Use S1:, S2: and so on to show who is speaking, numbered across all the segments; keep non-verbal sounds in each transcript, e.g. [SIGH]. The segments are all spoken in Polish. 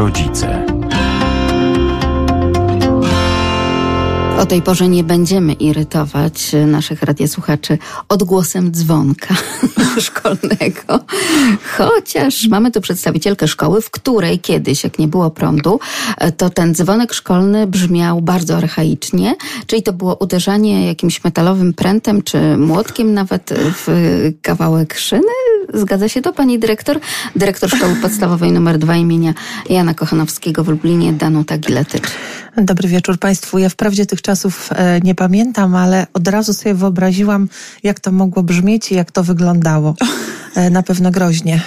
S1: rodzice.
S2: O tej porze nie będziemy irytować naszych radiosłuchaczy odgłosem dzwonka [LAUGHS] szkolnego. Chociaż mamy tu przedstawicielkę szkoły, w której kiedyś, jak nie było prądu, to ten dzwonek szkolny brzmiał bardzo archaicznie, czyli to było uderzanie jakimś metalowym prętem czy młotkiem nawet w kawałek szyny. Zgadza się to, pani dyrektor? Dyrektor Szkoły Podstawowej nr 2 imienia Jana Kochanowskiego w Lublinie, Danuta Giletycz.
S3: Dobry wieczór Państwu. Ja wprawdzie tych czasów e, nie pamiętam, ale od razu sobie wyobraziłam, jak to mogło brzmieć i jak to wyglądało. E, na pewno groźnie.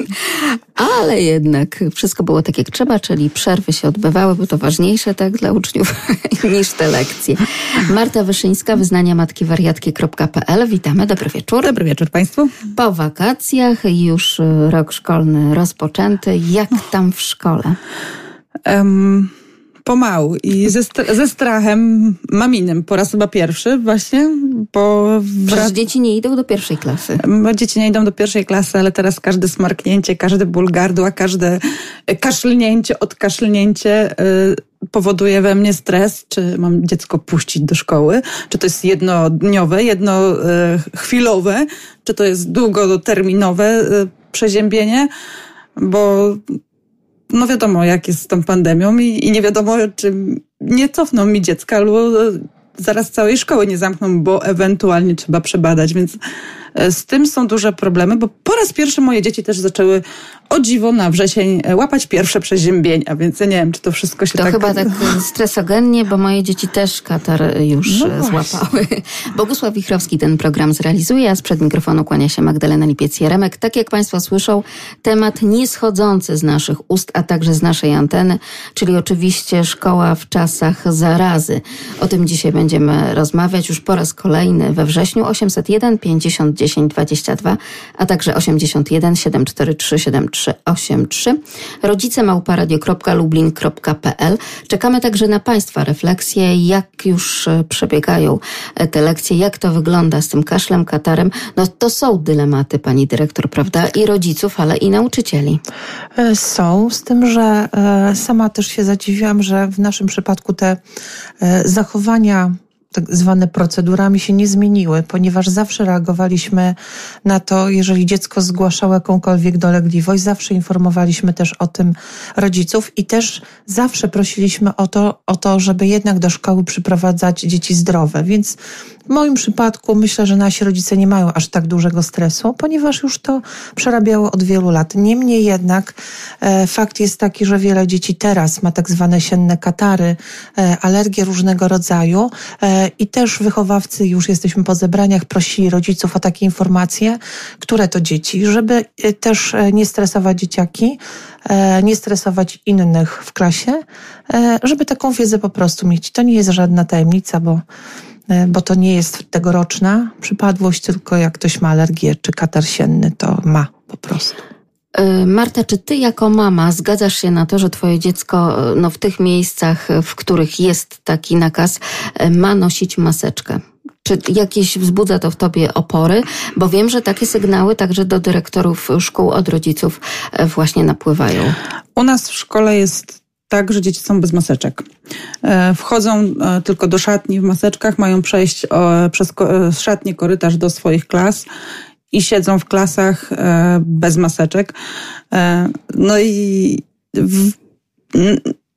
S3: [LAUGHS]
S2: Ale jednak wszystko było tak jak trzeba, czyli przerwy się odbywały, bo to ważniejsze tak dla uczniów [LAUGHS] niż te lekcje. Marta Wyszyńska, wyznania matki wariatki.pl. Witamy, dobry wieczór.
S4: Dobry wieczór Państwu.
S2: Po wakacjach już rok szkolny rozpoczęty. Jak tam w szkole?
S4: Um pomału i ze, ze strachem maminem po raz chyba pierwszy właśnie, bo...
S2: Przecież dzieci nie idą do pierwszej klasy.
S4: Dzieci nie idą do pierwszej klasy, ale teraz każde smarknięcie, każdy ból gardła, każde kaszlnięcie, odkaszlnięcie y, powoduje we mnie stres, czy mam dziecko puścić do szkoły, czy to jest jednodniowe, jednochwilowe, czy to jest długoterminowe y, przeziębienie, bo no wiadomo, jak jest z tą pandemią i, i nie wiadomo, czy nie cofną mi dziecka albo zaraz całej szkoły nie zamkną, bo ewentualnie trzeba przebadać, więc E, z tym są duże problemy, bo po raz pierwszy moje dzieci też zaczęły o dziwo na wrzesień e, łapać pierwsze przeziębienia, więc ja nie wiem, czy to wszystko się
S2: to
S4: tak...
S2: To chyba tak [LAUGHS] stresogennie, bo moje dzieci też katar już no e, złapały. [LAUGHS] Bogusław Wichrowski ten program zrealizuje, a sprzed mikrofonu kłania się Magdalena Lipiec-Jeremek. Tak jak Państwo słyszą, temat nieschodzący z naszych ust, a także z naszej anteny, czyli oczywiście szkoła w czasach zarazy. O tym dzisiaj będziemy rozmawiać już po raz kolejny we wrześniu 801 50 10 22, a także 81 743 7383. Rodzice małparadio.lublin.pl. Czekamy także na Państwa refleksje, jak już e, przebiegają e, te lekcje, jak to wygląda z tym kaszlem, katarem. No to są dylematy, pani dyrektor, prawda? I rodziców, ale i nauczycieli.
S3: E, są, z tym, że sama też się zadziwiłam, że w naszym przypadku te zachowania tak zwane procedurami się nie zmieniły, ponieważ zawsze reagowaliśmy na to, jeżeli dziecko zgłaszało jakąkolwiek dolegliwość, zawsze informowaliśmy też o tym rodziców i też zawsze prosiliśmy o to, o to żeby jednak do szkoły przyprowadzać dzieci zdrowe. Więc w moim przypadku myślę, że nasi rodzice nie mają aż tak dużego stresu, ponieważ już to przerabiało od wielu lat. Niemniej jednak e, fakt jest taki, że wiele dzieci teraz ma tak zwane sienne katary, e, alergie różnego rodzaju e, i też wychowawcy, już jesteśmy po zebraniach, prosili rodziców o takie informacje, które to dzieci, żeby też nie stresować dzieciaki, nie stresować innych w klasie, żeby taką wiedzę po prostu mieć. To nie jest żadna tajemnica, bo bo to nie jest tegoroczna przypadłość, tylko jak ktoś ma alergię czy katar sienny, to ma po prostu.
S2: Marta, czy ty jako mama zgadzasz się na to, że twoje dziecko no, w tych miejscach, w których jest taki nakaz, ma nosić maseczkę? Czy jakieś wzbudza to w tobie opory? Bo wiem, że takie sygnały także do dyrektorów szkół od rodziców właśnie napływają.
S4: U nas w szkole jest tak, że dzieci są bez maseczek. E, wchodzą e, tylko do szatni w maseczkach, mają przejść przez szatnię korytarz do swoich klas i siedzą w klasach e, bez maseczek. No i w,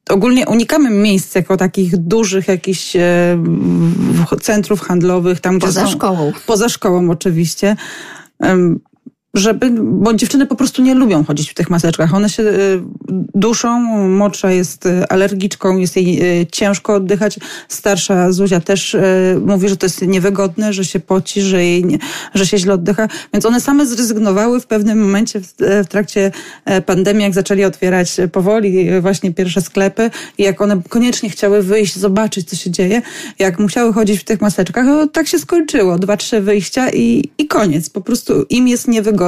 S4: ogólnie unikamy miejsc jako takich dużych jakichś centrów handlowych. Tam,
S2: poza są, szkołą.
S4: Poza szkołą oczywiście żeby, bo dziewczyny po prostu nie lubią chodzić w tych maseczkach. One się y, duszą, młodsza jest y, alergiczką, jest jej y, ciężko oddychać. Starsza Zuzia też mówi, że to jest niewygodne, że się poci, że, jej że się źle oddycha. Więc one same zrezygnowały w pewnym momencie w, w trakcie e, pandemii, jak zaczęli otwierać powoli właśnie pierwsze sklepy i jak one koniecznie chciały wyjść, zobaczyć, co się dzieje, jak musiały chodzić w tych maseczkach, no, tak się skończyło. Dwa, trzy wyjścia i, i koniec. Po prostu im jest niewygodne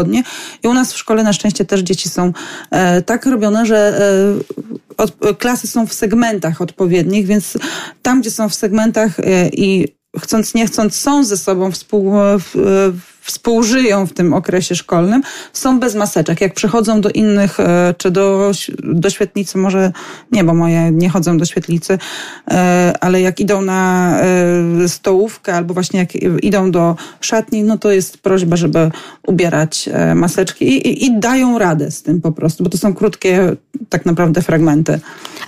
S4: I u nas w szkole na szczęście też dzieci są e, tak robione, że e, od, klasy są w segmentach odpowiednich, więc tam, gdzie są w segmentach e, i chcąc nie chcąc są ze sobą współ, współżyją w tym okresie szkolnym, są bez maseczek. Jak przychodzą do innych, e, czy do, do świetlicy, może nie, bo moje nie chodzą do świetlicy, e, ale jak idą na e, stołówkę albo właśnie jak idą do szatni, no to jest prośba, żeby ubierać maseczki i, i, i dają radę z tym po prostu, bo to są krótkie tak naprawdę fragmenty.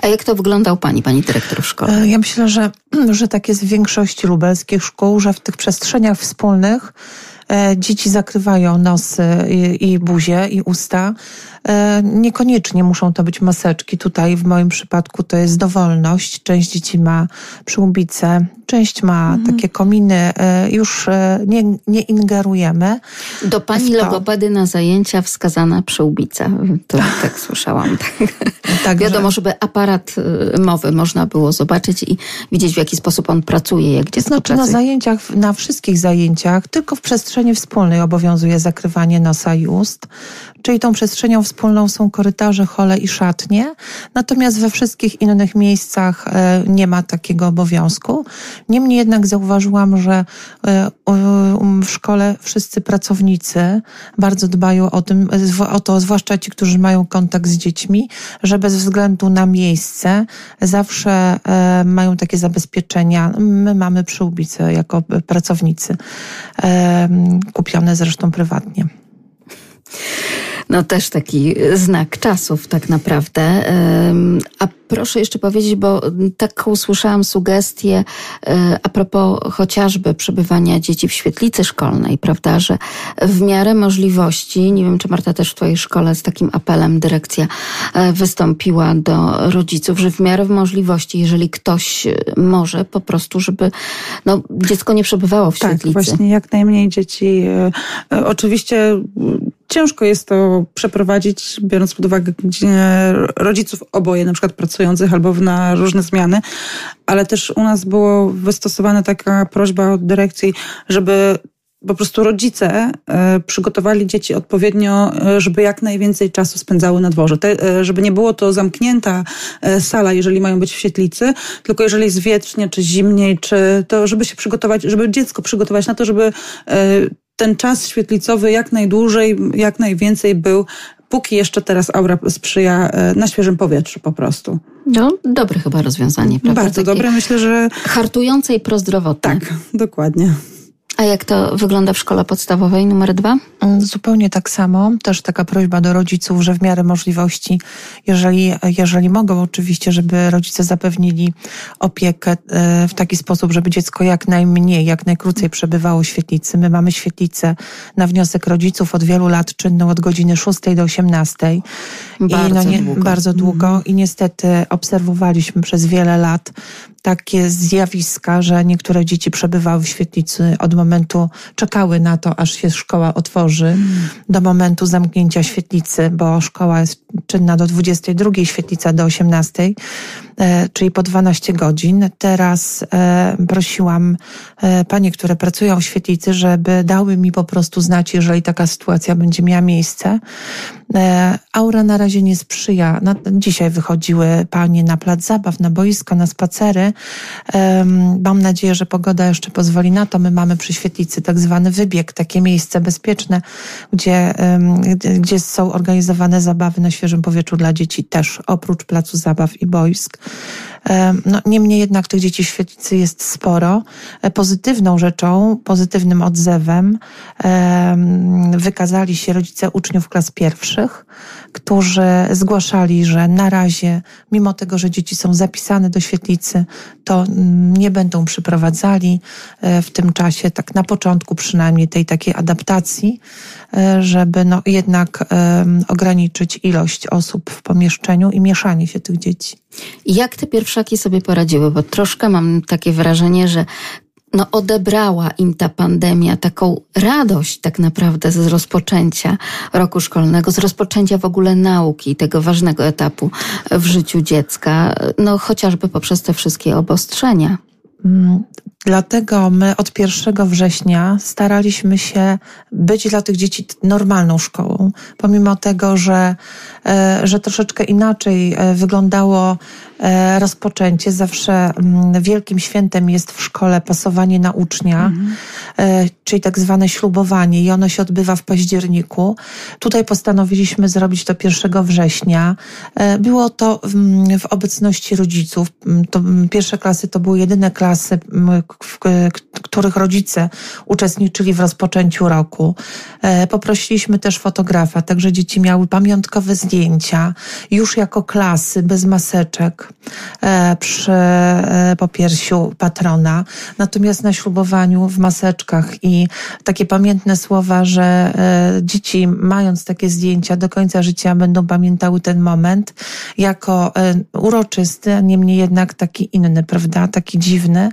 S2: A jak to wygląda u Pani, Pani dyrektor w szkole?
S3: Ja myślę, że, [CLEARS THROAT] że tak jest w większości lubelskich szkół, że w tych przestrzeniach wspólnych dzieci zakrywają nosy i, i buzię i usta. E, niekoniecznie muszą to być maseczki. Tutaj w moim przypadku to jest dowolność. Część dzieci ma przyłbice, część ma mhm. takie kominy. E, już nie, nie ingerujemy.
S2: Do pani logopedy na zajęcia wskazana przyłbica. To [LAUGHS] tak słyszałam. Tak. Wiadomo, żeby aparat mowy można było zobaczyć i widzieć w jaki sposób on pracuje, jak dziecko
S3: Znaczy
S2: pracuje.
S3: na zajęciach, na wszystkich zajęciach, tylko w przestrzeni przestrzeni wspólnej obowiązuje zakrywanie nosa i ust, czyli tą przestrzenią wspólną są korytarze, hole i szatnie, natomiast we wszystkich innych miejscach e, nie ma takiego obowiązku. Niemniej jednak zauważyłam, że e, um, w szkole wszyscy pracownicy bardzo dbają o, tym, o to, zwłaszcza ci, którzy mają kontakt z dziećmi, że bez względu na miejsce zawsze e, mają takie zabezpieczenia. My mamy przyłbice jako pracownicy kupione zresztą prywatnie.
S2: No też taki znak czasów tak naprawdę. A proszę jeszcze powiedzieć, bo taką usłyszałam sugestię e, a propos chociażby przebywania dzieci w świetlicy szkolnej, prawda, że w miarę możliwości, nie wiem czy Marta też w twojej szkole z takim apelem dyrekcja e, wystąpiła do rodziców, że w miarę możliwości, jeżeli ktoś może, po prostu, żeby no, dziecko nie przebywało w
S4: tak,
S2: świetlicy.
S4: Tak, właśnie jak najmniej dzieci. E, oczywiście Ciężko jest to przeprowadzić, biorąc pod uwagę rodziców oboje, na przykład pracujących albo na różne zmiany, ale też u nas było wystosowana taka prośba od dyrekcji, żeby po prostu rodzice e, przygotowali dzieci odpowiednio, e, żeby jak najwięcej czasu spędzały na dworze. Te, e, żeby nie było to zamknięta sala, jeżeli mają być w świetlicy, tylko jeżeli jest wietrznie, czy zimniej, czy to, żeby się przygotować, żeby dziecko przygotować na to, żeby ten czas świetlicowy jak najdłużej, jak najwięcej był, póki jeszcze teraz aura sprzyja e, na świeżym powietrzu po prostu.
S2: No, dobre chyba rozwiązanie, prawda?
S4: Bardzo Takie dobre, myślę, że...
S2: Hartujące i prozdrowotne.
S4: Tak, dokładnie.
S2: A jak to wygląda w szkole podstawowej numer dwa?
S3: Mm, zupełnie tak samo. Też taka prośba do rodziców, że w miarę możliwości, jeżeli, jeżeli mogą oczywiście, żeby rodzice zapewnili opiekę e, w taki sposób, żeby dziecko jak najmniej, jak najkrócej przebywało w świetlicy. My mamy świetlicę na wniosek rodziców od wielu lat czynną od godziny 6 do 18.
S2: Bardzo
S3: I no nie,
S2: długo.
S3: Bardzo długo mhm. i niestety obserwowaliśmy przez wiele lat takie zjawiska, że niektóre dzieci przebywały w świetlicy od momentu, czekały na to, aż się szkoła otworzy, do momentu zamknięcia świetlicy, bo szkoła jest czynna do 22, świetlica do 18, e, czyli po 12 godzin. Teraz e, prosiłam e, panie, które pracują w świetlicy, żeby dały mi po prostu znać, jeżeli taka sytuacja będzie miała miejsce. Aura na razie nie sprzyja. Dzisiaj wychodziły panie na plac zabaw, na boisko, na spacery. Mam nadzieję, że pogoda jeszcze pozwoli na to. My mamy przy świetlicy tak zwany wybieg, takie miejsce bezpieczne, gdzie, gdzie są organizowane zabawy na świeżym powietrzu dla dzieci też, oprócz placu zabaw i boisk. No, niemniej jednak tych dzieci świetlicy jest sporo. E, pozytywną rzeczą, pozytywnym odzewem wykazali się rodzice uczniów klas pierwszych, którzy zgłaszali, że na razie, mimo tego, że dzieci są zapisane do świetlicy, to mm, nie będą przyprowadzali e, w tym czasie, tak na początku przynajmniej tej takiej adaptacji, żeby no jednak ograniczyć ilość osób w pomieszczeniu i mieszanie się tych dzieci.
S2: Jak te pierwszaki sobie poradziły? Bo troszkę mam takie wrażenie, że no odebrała im ta pandemia taką radość tak naprawdę z rozpoczęcia roku szkolnego, z rozpoczęcia w ogóle nauki, tego ważnego etapu w życiu dziecka, no chociażby poprzez te wszystkie obostrzenia.
S3: Mm, dlatego my od 1 września staraliśmy się być dla tych dzieci normalną szkołą, pomimo tego, że, że troszeczkę inaczej e, wyglądało e, rozpoczęcie. Zawsze mm, wielkim świętem jest w szkole pasowanie na ucznia, mhm. czyli tak zwane ślubowanie i ono się odbywa w październiku. Tutaj postanowiliśmy zrobić to 1 września. Było to w, w obecności rodziców. To pierwsze klasy to były jedyne klasy, w których rodzice uczestniczyli w rozpoczęciu roku. E, poprosiliśmy też fotografa, także dzieci miały pamiątkowe zdjęcia, już jako klasy, bez maseczek, e, przy e, popiersiu patrona. Natomiast na ślubowaniu w maseczkach i takie pamiętne słowa, że dzieci mając takie zdjęcia do końca życia będą pamiętały ten moment jako uroczysty, niemniej jednak taki inny, prawda? Taki dziwny,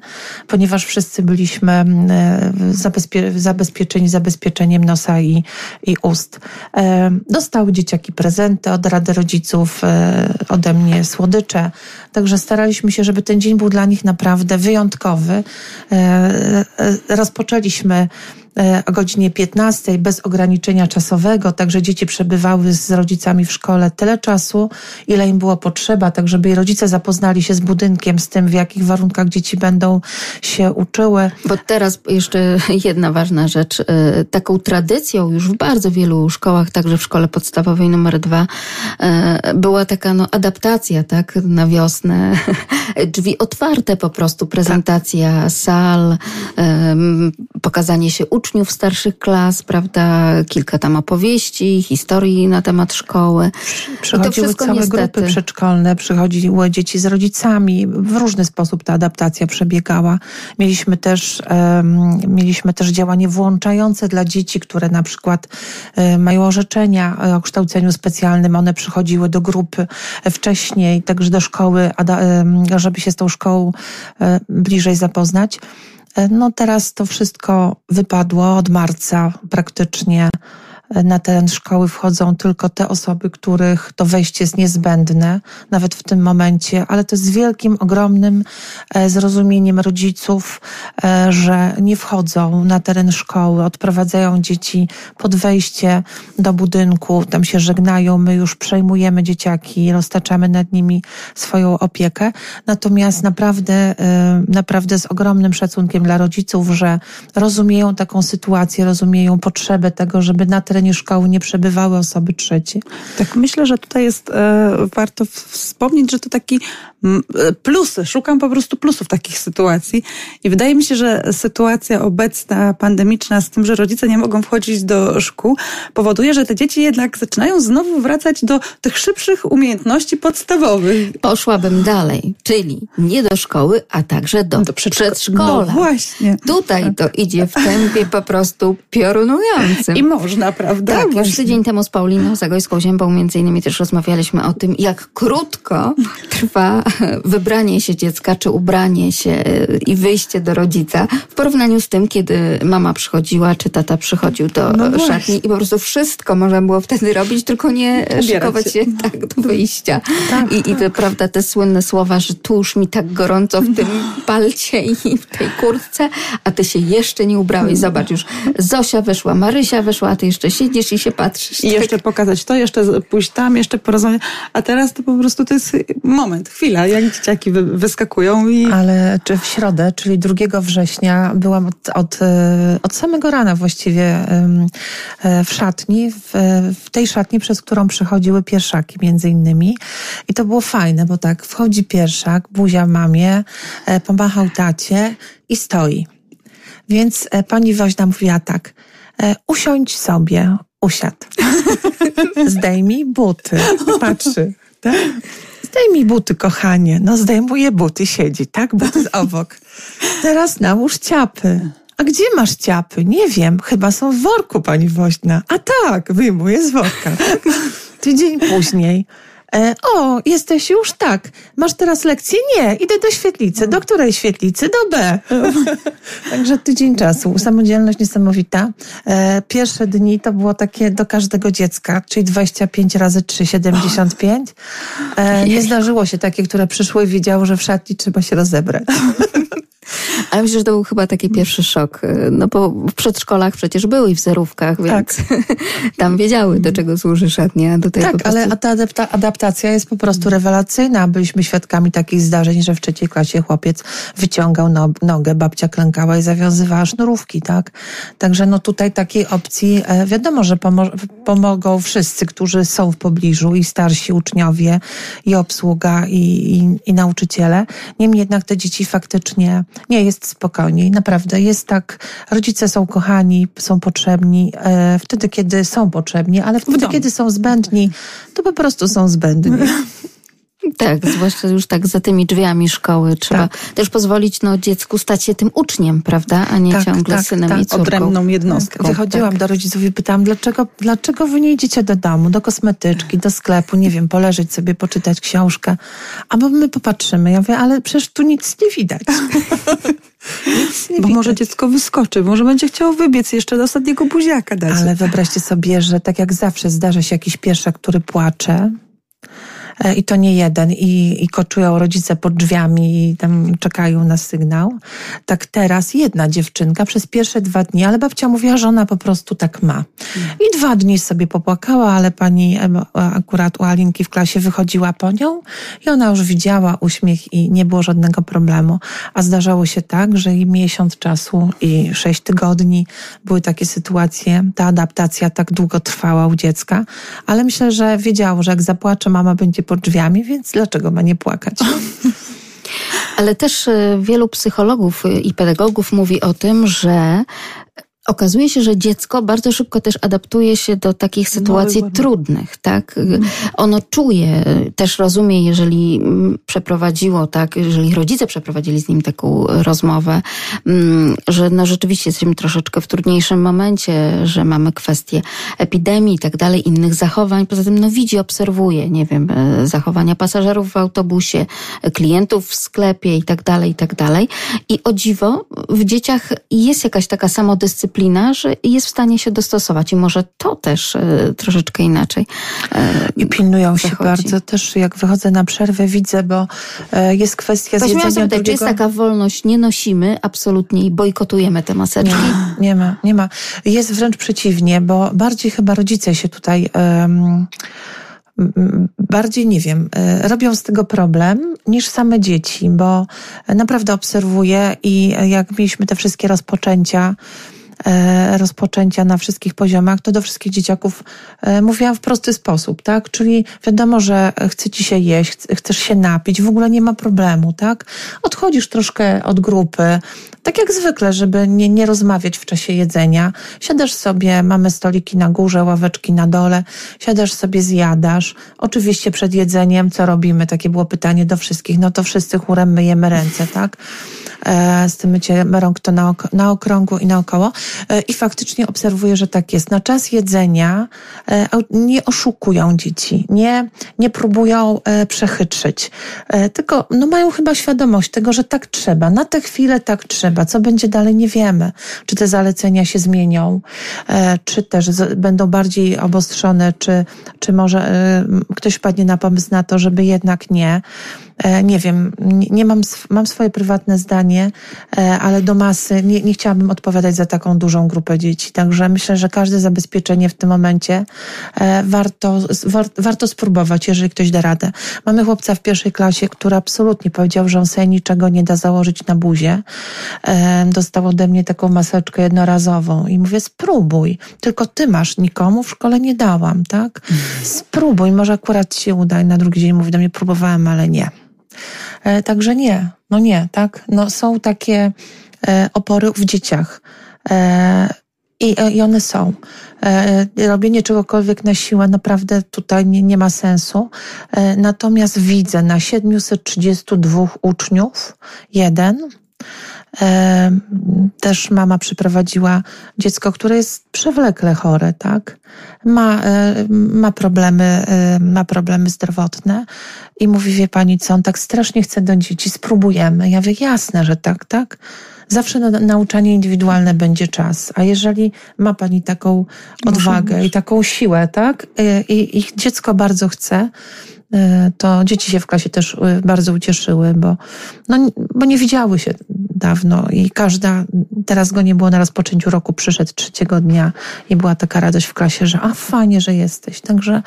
S3: ponieważ wszyscy byliśmy e, zabezpie zabezpieczeni zabezpieczeniem nosa i, i ust. E, dostały dzieciaki prezenty od Rady Rodziców, e, ode mnie słodycze. Także staraliśmy się, żeby ten dzień był dla nich naprawdę wyjątkowy. Rozpoczęliśmy E, o godzinie 15 bez ograniczenia czasowego, także dzieci przebywały z rodzicami w szkole tyle czasu, ile im było potrzeba, tak żeby rodzice zapoznali się z budynkiem, z tym, w jakich warunkach dzieci będą się uczyły.
S2: Bo teraz jeszcze jedna ważna rzecz. E, taką tradycją już w bardzo wielu szkołach, także w szkole podstawowej numer dwa, e, była taka no, adaptacja, tak, na wiosnę. [LAUGHS] Drzwi otwarte po prostu, prezentacja tak. sal, pokazanie się uczniów, uczniów starszych klas, prawda, kilka tam opowieści, historii na temat szkoły.
S3: Przychodziły całe niestety... grupy przedszkolne, przychodziły dzieci z rodzicami. W różny sposób ta adaptacja przebiegała. Mieliśmy też, um, mieliśmy też działanie włączające dla dzieci, które na przykład um, mają orzeczenia o kształceniu specjalnym. One przychodziły do grupy wcześniej, także do szkoły, żeby się z tą szkołą bliżej zapoznać. No teraz to wszystko wypadło od marca praktycznie na teren szkoły wchodzą tylko te osoby, których to wejście jest niezbędne, nawet w tym momencie, ale to z wielkim, ogromnym e, zrozumieniem rodziców, e, że nie wchodzą na teren szkoły, odprowadzają dzieci pod wejście do budynku, tam się żegnają, my już przejmujemy dzieciaki, roztaczamy nad nimi swoją opiekę. Natomiast naprawdę, e, naprawdę z ogromnym szacunkiem dla rodziców, że rozumieją taką sytuację, rozumieją potrzebę tego, żeby na terenie terenie szkoły nie przebywały osoby trzecie.
S4: Tak, myślę, że tutaj jest e, warto wspomnieć, że to taki m, e, plusy, szukam po prostu plusów takich sytuacji i wydaje mi się, że sytuacja obecna, pandemiczna z tym, że rodzice nie mogą wchodzić do szkół, powoduje, że te dzieci jednak zaczynają znowu wracać do tych szybszych umiejętności podstawowych.
S2: Poszłabym dalej, czyli nie do szkoły, a także do, do przedszko przedszkola.
S4: No właśnie.
S2: Tutaj to idzie w tempie po prostu piorunującym.
S4: I można, prawda?
S2: Tak, już tydzień temu z Pauliną Zagojską-Ziębą między innymi też rozmawialiśmy o tym, jak krótko trwa wybranie się dziecka, czy ubranie się i wyjście do rodzica w porównaniu z tym, kiedy mama przychodziła, czy tata przychodził do no szatni i po prostu wszystko można było wtedy robić, tylko nie Ubierać szykować się, tak do wyjścia. Tak, I, tak. I te, prawda, te słynne słowa, że tu już mi tak gorąco w tym palcie i w tej kurtce, a ty się jeszcze nie ubrałeś. Zobacz, już Zosia wyszła, Marysia wyszła, a ty jeszcze siedzisz i się patrzysz.
S4: I tak. jeszcze pokazać to, jeszcze pójść tam, jeszcze porozmawiać. A teraz to po prostu to jest moment, chwila, jak dzieciaki wyskakują. I...
S3: Ale czy w środę, czyli 2 września, byłam od, od, e, od samego rana właściwie e, w szatni, w, w tej szatni, przez którą przechodziły pierwszaki między innymi. I to było fajne, bo tak, wchodzi pierwszak, buzia mamie, e, pomachał tacie i stoi. Więc pani woźna mówiła tak, usiądź sobie, usiadł. [LAUGHS] Zdejmij buty. Patrzy. Tak? Zdejmij buty, kochanie. No zdejmuje buty, siedzi, tak? Buty obok. Teraz nałóż ciapy. A gdzie masz ciapy? Nie wiem, chyba są w worku, pani woźna. A tak, wyjmuję z worka. Tydzień później. E, o, jesteś już tak. Masz teraz lekcję? Nie, idę do świetlicy. Do której świetlicy? Do B. [LAUGHS] Także tydzień czasu. Samodzielność niesamowita. E, pierwsze dni to było takie do każdego dziecka, czyli 25 razy 3, 75. E, nie zdarzyło się takie, które przyszły i wiedziały, że w szatni trzeba się rozebrać. [LAUGHS]
S2: Ale myślę, że to był chyba taki pierwszy szok. No bo w przedszkolach przecież były i w zerówkach, więc tak. [LAUGHS] tam wiedziały, do czego służy szatnia. Tutaj
S3: tak,
S2: prostu...
S3: ale ta adapta adaptacja jest po prostu rewelacyjna. Byliśmy świadkami takich zdarzeń, że w trzeciej klasie chłopiec wyciągał no, nogę, babcia klękała i zawiązywała sznurówki, tak? Także no tutaj takiej opcji e, wiadomo, że pomo pomogą wszyscy, którzy są w pobliżu i starsi uczniowie, i obsługa, i, i, i nauczyciele. Niemniej jednak te dzieci faktycznie nie jest spokojniej. Naprawdę jest tak, rodzice są kochani, są potrzebni e, wtedy, kiedy są potrzebni, ale wtedy, kiedy są zbędni, to po prostu są zbędni. [LAUGHS]
S2: Tak, zwłaszcza już tak za tymi drzwiami szkoły. Trzeba tak. też pozwolić no, dziecku stać się tym uczniem, prawda? A nie tak, ciągle tak, synem tak. i córką.
S4: Odrębną jednostką.
S3: Wychodziłam tak. do rodziców i pytałam, dlaczego, dlaczego wy nie idziecie do domu, do kosmetyczki, do sklepu, nie wiem, poleżeć sobie, poczytać książkę. A bo my popatrzymy. Ja mówię, ale przecież tu nic nie widać. [LAUGHS]
S4: nic nie bo widać. może dziecko wyskoczy, może będzie chciało wybiec jeszcze do ostatniego buziaka dać.
S3: Ale wyobraźcie sobie, że tak jak zawsze zdarza się jakiś pieszak, który płacze, i to nie jeden, i, i koczują rodzice pod drzwiami i tam czekają na sygnał. Tak teraz jedna dziewczynka przez pierwsze dwa dni, ale babcia mówiła, że ona po prostu tak ma. I dwa dni sobie popłakała, ale pani akurat u Alinki w klasie wychodziła po nią i ona już widziała uśmiech i nie było żadnego problemu. A zdarzało się tak, że i miesiąc czasu i sześć tygodni były takie sytuacje, ta adaptacja tak długo trwała u dziecka, ale myślę, że wiedziało, że jak zapłacze, mama będzie pod drzwiami, więc dlaczego ma nie płakać? [LAUGHS] [LAUGHS]
S2: Ale też e, wielu psychologów i pedagogów mówi o tym, że Okazuje się, że dziecko bardzo szybko też adaptuje się do takich sytuacji no, trudnych, tak? Ono czuje, też rozumie, jeżeli przeprowadziło, tak, jeżeli rodzice przeprowadzili z nim taką rozmowę, mm, że no rzeczywiście jesteśmy troszeczkę w trudniejszym momencie, że mamy kwestie epidemii i tak dalej, innych zachowań. Poza tym, no widzi, obserwuje, nie wiem, e, zachowania pasażerów w autobusie, klientów w sklepie i tak dalej, i tak dalej. I o dziwo, w dzieciach jest jakaś taka samodyscyplina, dyscyplina, że jest w stanie się dostosować i może to też e, troszeczkę inaczej.
S3: E, I pilnują zachodzi. się bardzo. Też jak wychodzę na przerwę widzę, bo e, jest kwestia
S2: Właśnie
S3: zjedzenia
S2: zapytać,
S3: drugiego...
S2: Czy jest taka wolność, nie nosimy absolutnie i bojkotujemy te maseczki?
S3: Nie, nie ma, nie ma. Jest wręcz przeciwnie, bo bardziej chyba rodzice się tutaj... Um, bardziej, nie wiem, robią z tego problem niż same dzieci, bo naprawdę obserwuję i jak mieliśmy te wszystkie rozpoczęcia, rozpoczęcia na wszystkich poziomach, to do wszystkich dzieciaków e, mówiłam w prosty sposób, tak? Czyli wiadomo, że chce ci się jeść, chcesz się napić, w ogóle nie ma problemu, tak? Odchodzisz troszkę od grupy, tak jak zwykle, żeby nie, nie rozmawiać w czasie jedzenia. Siadasz sobie, mamy stoliki na górze, ławeczki na dole, siadasz sobie, zjadasz. Oczywiście przed jedzeniem, co robimy? Takie było pytanie do wszystkich. No to wszyscy chórem myjemy ręce, tak? E, z tym myciem rąk to na, ok na okrągło i naokoło. E, I faktycznie obserwuję, że tak jest. Na czas jedzenia e, nie oszukują dzieci, nie, nie próbują przechytrzyć, tylko no, mają chyba świadomość tego, że tak trzeba. Na tę chwilę tak trzeba. Co będzie dalej, nie wiemy. Czy te zalecenia się zmienią, czy też będą bardziej obostrzone, czy, czy może ktoś wpadnie na pomysł na to, żeby jednak nie. E, nie wiem, nie mam, mam swoje prywatne zdanie, e, ale do masy nie, nie chciałabym odpowiadać za taką dużą grupę dzieci. Także myślę, że każde zabezpieczenie w tym momencie e, warto, war, warto spróbować, jeżeli ktoś da radę. Mamy chłopca w pierwszej klasie, który absolutnie powiedział, że on sobie niczego nie da założyć na buzie. Dostał ode mnie taką maseczkę jednorazową i mówię, spróbuj. Tylko ty masz, nikomu w szkole nie dałam, tak? Spróbuj, może akurat się uda. I na drugi dzień mówi do mnie, próbowałem, ale nie. E, także nie, no nie, tak? No są takie e, opory w dzieciach. E, I, I one są. Robienie czegokolwiek na siłę naprawdę tutaj nie, nie ma sensu. Natomiast widzę na 732 uczniów jeden, też mama przyprowadziła dziecko, które jest przewlekle chore, tak? Ma, ma problemy, ma problemy zdrowotne i mówi, wie pani co, on tak strasznie chce do dzieci, spróbujemy. Ja wiem, jasne, że tak, tak? Zawsze na nauczanie indywidualne będzie czas. A jeżeli ma pani taką odwagę i taką siłę, tak? I, i dziecko bardzo chce, e, to dzieci się w klasie też e, bardzo ucieszyły, bo, no, bo nie widziały się dawno i każda, teraz go nie było na rozpoczęciu roku, przyszedł trzeciego dnia i była taka radość w klasie, że a fajnie, że jesteś. Także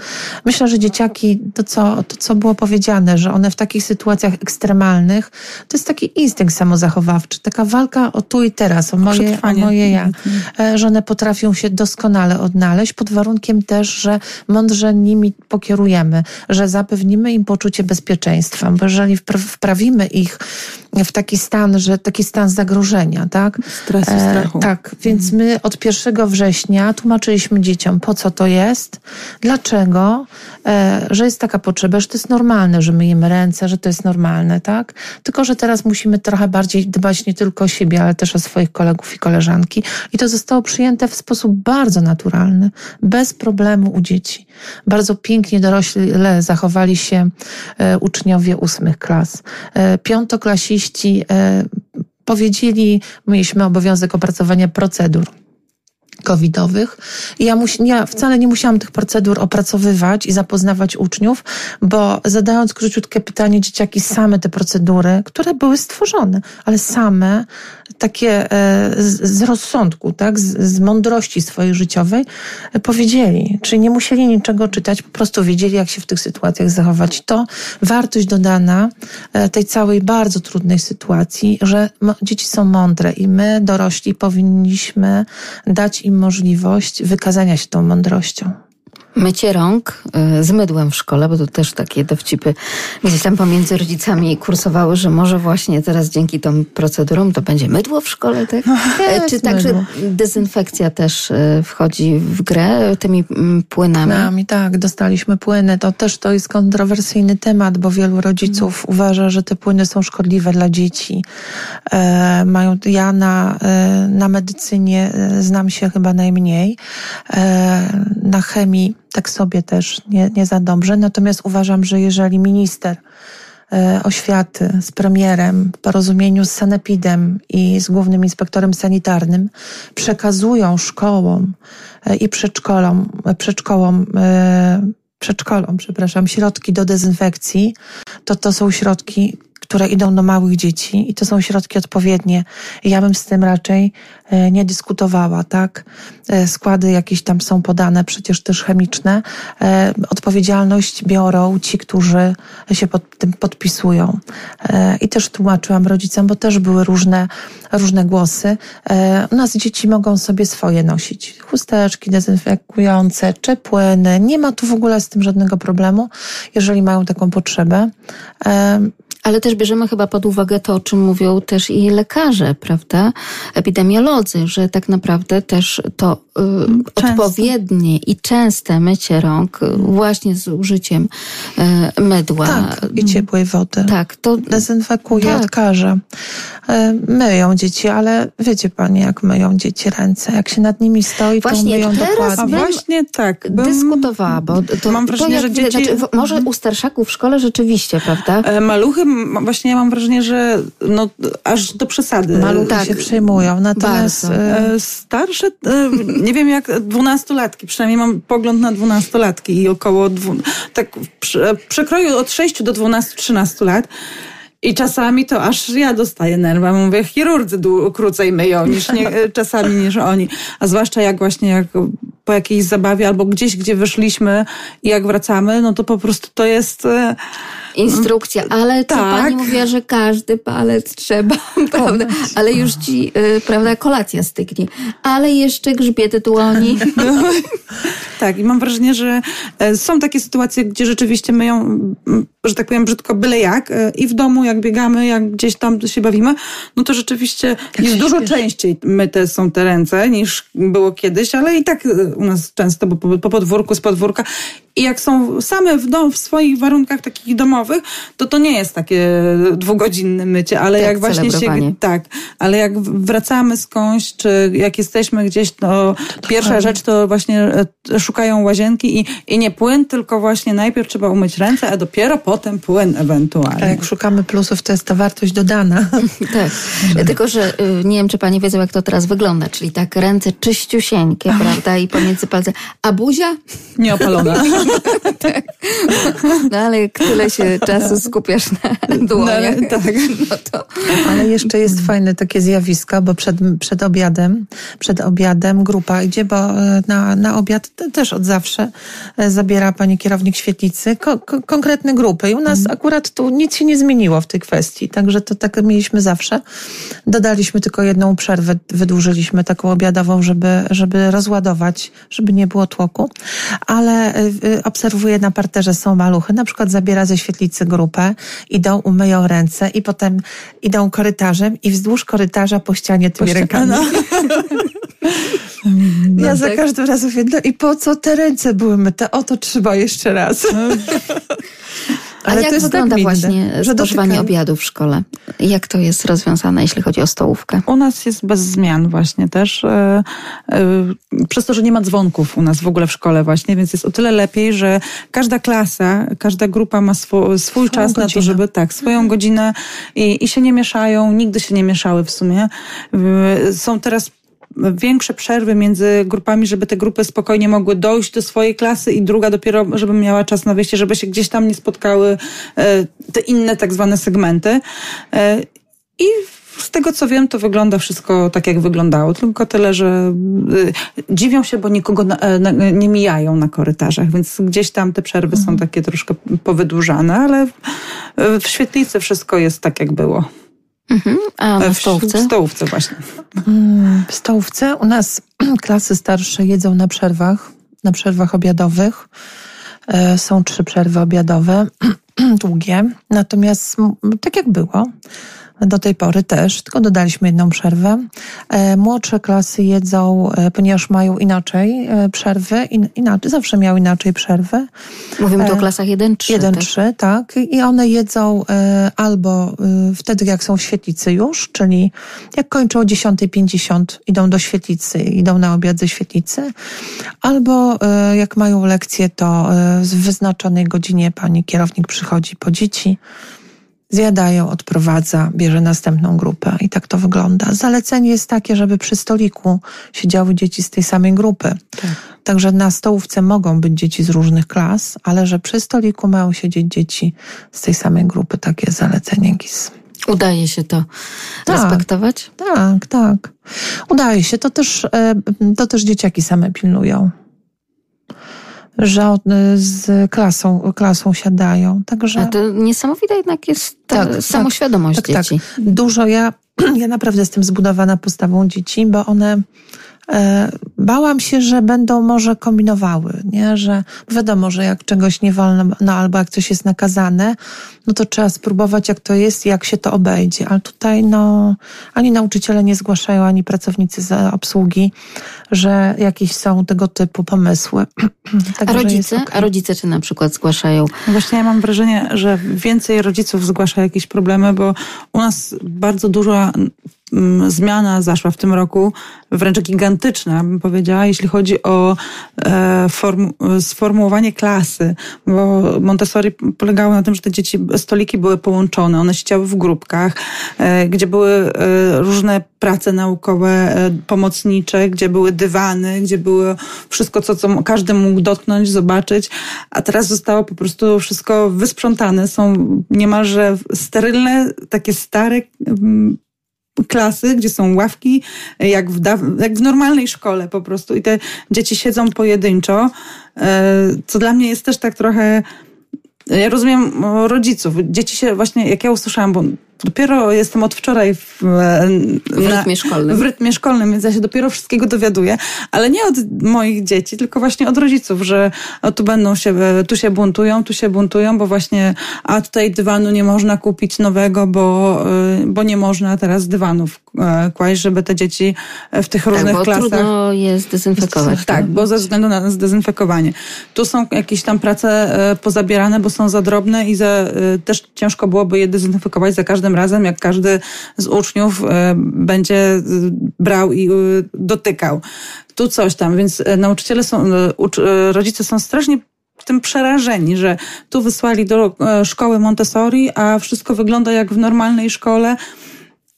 S3: myślę, że dzieciaki, to co, to co było powiedziane, że one w takich sytuacjach ekstremalnych, to jest taki instynkt samozachowawczy, taka walka o tu i teraz, o moje, o moje ja, mhm. że one potrafią się doskonale odnaleźć pod warunkiem też, że mądrze nimi pokierujemy, że zapewnimy im poczucie bezpieczeństwa, bo jeżeli wprawimy ich w taki stan, że taki stan zagrożenia, tak?
S4: Stresu, e, strachu.
S3: E, tak, więc my od 1 września tłumaczyliśmy dzieciom, po co to jest, dlaczego, e, że jest taka potrzeba, że to jest normalne, że myjemy ręce, że to jest normalne, tak? Tylko, że teraz musimy trochę bardziej dbać nie tylko o siebie, ale też o swoich kolegów i koleżanki. I to zostało przyjęte w sposób bardzo naturalny, bez problemu u dzieci. Bardzo pięknie dorośle zachowali się e, uczniowie ósmych klas. E, piątoklasiści e, powiedzieli, mieliśmy obowiązek opracowania procedur covidowych. Ja, musi, ja wcale nie musiałam tych procedur opracowywać i zapoznawać uczniów, bo zadając króciutkie pytanie, dzieciaki same te procedury, które były stworzone, ale same takie e, z, rozsądku, tak, z, mądrości swojej życiowej powiedzieli. Czyli nie musieli niczego czytać, po prostu wiedzieli, jak się w tych sytuacjach zachować. To wartość dodana e, tej całej bardzo trudnej sytuacji, że dzieci są mądre i my, dorośli, powinniśmy dać im możliwość wykazania się tą mądrością.
S2: Mycie rąk y, z mydłem w szkole, bo to też takie dowcipy gdzieś tam pomiędzy rodzicami kursowały, że może właśnie teraz dzięki tą procedurom to będzie mydło w szkole, tak? No, e, Czy także dezynfekcja też y, wchodzi w grę tymi mm, płynami?
S3: Płynami, tak, dostaliśmy płyny. To też to jest kontrowersyjny temat, bo wielu rodziców mm. uważa, że te płyny są szkodliwe dla dzieci. E, mają, ja na, e, na medycynie e, znam się chyba najmniej. E, na chemii tak sobie też nie, nie za dobrze. Natomiast uważam, że jeżeli minister e, oświaty z premierem w porozumieniu z Sanepidem i z głównym inspektorem sanitarnym przekazują szkołom e, i przedszkolom, e, przedszkolom, przedszkolom, przepraszam, środki do dezynfekcji, to to są środki, które idą do małych dzieci i to są środki odpowiednie. Ja bym z tym raczej e, nie dyskutowała, tak? E, składy jakieś tam są podane, przecież też chemiczne. E, odpowiedzialność biorą ci, którzy się pod tym podpisują. I też tłumaczyłam rodzicom, bo też były różne, różne głosy. U nas dzieci mogą sobie swoje nosić. Chusteczki dezynfekujące, czy. Nie ma tu w ogóle z tym żadnego problemu, jeżeli mają taką potrzebę.
S2: Ale też bierzemy chyba pod uwagę to, o czym mówią też i lekarze, prawda? Epidemiolodzy, że tak naprawdę też to y, odpowiednie i częste mycie rąk y, właśnie z użyciem y, mydła.
S3: Tak, i ciepłej wody.
S2: Tak, to
S3: dezynfekuje, tak. odkaże. Y, myją dzieci, ale wiecie pani, jak myją dzieci ręce. Jak się nad nimi stoi,
S2: właśnie,
S3: to myją
S2: teraz
S3: dokładnie.
S2: A
S4: właśnie tak.
S2: Bym dyskutowała, bo to,
S4: mam wrażenie, to
S2: że
S4: dzieci...
S2: Znaczy, może u starszaków w szkole rzeczywiście, prawda?
S4: E, maluchy właśnie ja mam wrażenie, że no, aż do przesady.
S3: Tak, się przejmują. Natomiast
S4: bardzo. E, starsze, e, nie wiem jak dwunastolatki, przynajmniej mam pogląd na dwunastolatki i około dwu, tak w przekroju od 6 do 12-13 lat. I czasami to aż ja dostaję nerwa. Mówię, chirurdzy krócej myją niż nie, [LAUGHS] czasami niż oni. A zwłaszcza jak właśnie jak po jakiejś zabawie albo gdzieś, gdzie wyszliśmy i jak wracamy, no to po prostu to jest
S2: instrukcja, ale co tak. pani mówiła, że każdy palec trzeba, [LAUGHS] prawda? Ale już ci, y, prawda, kolacja styknie. Ale jeszcze grzbiet dłoni. [LAUGHS] No,
S4: tak, i mam wrażenie, że e, są takie sytuacje, gdzie rzeczywiście myją, że tak powiem brzydko, byle jak. E, I w domu, jak biegamy, jak gdzieś tam się bawimy, no to rzeczywiście jak jest dużo śpieszy. częściej myte są te ręce niż było kiedyś, ale i tak e, u nas często, bo po, po podwórku, z podwórka. I jak są same w, dom, w swoich warunkach takich domowych, to to nie jest takie dwugodzinne mycie, ale tak, jak właśnie się, tak, ale jak wracamy skądś, czy jak jesteśmy gdzieś, to, to pierwsza rzecz to właśnie e, szukają łazienki i, i nie płyn, tylko właśnie najpierw trzeba umyć ręce, a dopiero potem płyn ewentualnie.
S3: Tak, jak szukamy plusów to jest ta wartość dodana. [LAUGHS]
S2: tak. Tylko, że y, nie wiem, czy pani wiedzą, jak to teraz wygląda, czyli tak ręce czyściusieńkie, prawda, i pomiędzy palce, a buzia? [LAUGHS]
S4: Nieopalona. [LAUGHS]
S2: tak. No ale jak tyle się czasu skupiasz na dłoniach, no, tak. no to...
S3: Ale jeszcze jest fajne takie zjawisko, bo przed, przed obiadem, przed obiadem grupa idzie, bo e, na, na obiad też od zawsze e, zabiera pani kierownik świetlicy ko, ko, konkretne grupy i u nas mhm. akurat tu nic się nie zmieniło w tej kwestii, także to tak mieliśmy zawsze. Dodaliśmy tylko jedną przerwę, wydłużyliśmy taką obiadową, żeby, żeby rozładować, żeby nie było tłoku, ale e, obserwuję na parterze są maluchy, na przykład zabiera ze świetlicy grupę, idą, umyją ręce i potem idą korytarzem i wzdłuż korytarza po ścianie tymi rękami. No. [LAUGHS] Ja za tak. każdym razem mówię, no i po co te ręce były myte? O to trzeba jeszcze raz. [LAUGHS]
S2: Ale A jak to jest tak wygląda tak właśnie spożywanie obiadu w szkole? Jak to jest rozwiązane, jeśli chodzi o stołówkę?
S4: U nas jest bez zmian właśnie też. E, e, przez to, że nie ma dzwonków u nas w ogóle w szkole właśnie, więc jest o tyle lepiej, że każda klasa, każda grupa ma swój, swój czas godzinę. na to, żeby tak, swoją mhm. godzinę i, i się nie mieszają, nigdy się nie mieszały w sumie. Są teraz większe przerwy między grupami, żeby te grupy spokojnie mogły dojść do swojej klasy i druga dopiero, żeby miała czas na wyjście, żeby się gdzieś tam nie spotkały e, te inne tak zwane segmenty. E, I z tego co wiem, to wygląda wszystko tak, jak wyglądało. Tylko tyle, że e, dziwią się, bo nikogo nie mijają na korytarzach, więc gdzieś tam te przerwy mhm. są takie troszkę powydłużane, ale w świetlicy wszystko jest tak, jak było.
S2: Mhm. A w stołówce?
S4: W stołówce właśnie.
S3: W stołówce u nas [CLEARS THROAT] klasy starsze jedzą na przerwach, na przerwach obiadowych. E, są trzy przerwy obiadowe, [CLEARS THROAT] długie. Natomiast tak jak było, do tej pory też, tylko dodaliśmy jedną przerwę. E, młodsze klasy jedzą, e, ponieważ mają inaczej e, przerwy, inaczej, zawsze miały inaczej przerwy.
S2: Mówimy tu o klasach 1-3.
S3: 1-3, tak? tak. I one jedzą albo wtedy, jak są w świetlicy już, czyli jak kończą o 10.50, idą do świetlicy, idą na obiad ze świetlicy, albo jak mają lekcje, to w wyznaczonej godzinie pani kierownik przychodzi po dzieci zjadają, odprowadza, bierze następną grupę i tak to wygląda. Zalecenie jest takie, żeby przy stoliku siedziały dzieci z tej samej grupy. Tak. Także na stołówce mogą być dzieci z różnych klas, ale że przy stoliku mają siedzieć dzieci z tej samej grupy. Takie zalecenie GIS.
S2: Udaje się to tak, respektować?
S3: Tak, tak. Udaje się. To też, e, to też dzieciaki same pilnują że z klasą, klasą siadają. Także...
S2: A to niesamowite jednak jest ta tak, tak, samoświadomość tak, tak. dzieci.
S3: Tak. Dużo ja, [CLEARS THROAT] ja naprawdę jestem zbudowana postawą dzieci, bo one E, bałam się, że będą może kombinowały, nie? że wiadomo, że jak czegoś nie wolno, no albo jak coś jest nakazane, no to trzeba spróbować, jak to jest i jak się to obejdzie. Ale tutaj no, ani nauczyciele nie zgłaszają, ani pracownicy za obsługi, że jakieś są tego typu pomysły. [CLEARS THROAT]
S2: a rodzice? Okay. A rodzice czy na przykład zgłaszają?
S4: No właśnie ja mam wrażenie, że więcej rodziców zgłasza jakieś problemy, bo u nas bardzo dużo Mm, zmiana zaszła w tym roku, wręcz gigantyczna, bym powiedziała, jeśli chodzi o e, form, sformułowanie klasy, bo Montessori polegało na tym, że te dzieci, stoliki były połączone, one siedziały w grupkach, e, gdzie były e, różne prace naukowe, pomocnicze, gdzie były dywany, gdzie było wszystko, co, co każdy mógł dotknąć, zobaczyć, a teraz zostało po prostu wszystko wysprzątane, są niemalże sterylne, takie stare mm, klasy, gdzie są ławki, jak w, jak w normalnej szkole po prostu. I te dzieci siedzą pojedynczo, e, co dla mnie jest też tak trochę. Ja rozumiem rodziców. Dzieci się właśnie, jak ja usłyszałam, bo Dopiero jestem od wczoraj w,
S2: w rytmie szkolnym.
S4: W rytmie szkolnym, więc ja się dopiero wszystkiego dowiaduję, ale nie od moich dzieci, tylko właśnie od rodziców, że tu będą się, tu się buntują, tu się buntują, bo właśnie, a tutaj dywanu nie można kupić nowego, bo, y, bo nie można teraz dywanów e, kłaść, żeby te dzieci w tych tak, różnych
S2: bo
S4: klasach.
S2: trudno je zdezynfekować.
S4: Tak, bo ze względu na zdezynfekowanie. Tu są jakieś tam prace e, pozabierane, bo są za drobne i za, e, też ciężko byłoby je dezynfekować za każdym każdym razem, jak każdy z uczniów e, będzie e, brał i e, dotykał. Tu coś tam, więc nauczyciele są, rodzice są strasznie tym przerażeni, że tu wysłali do szkoły Montessori, a wszystko wygląda jak w normalnej szkole.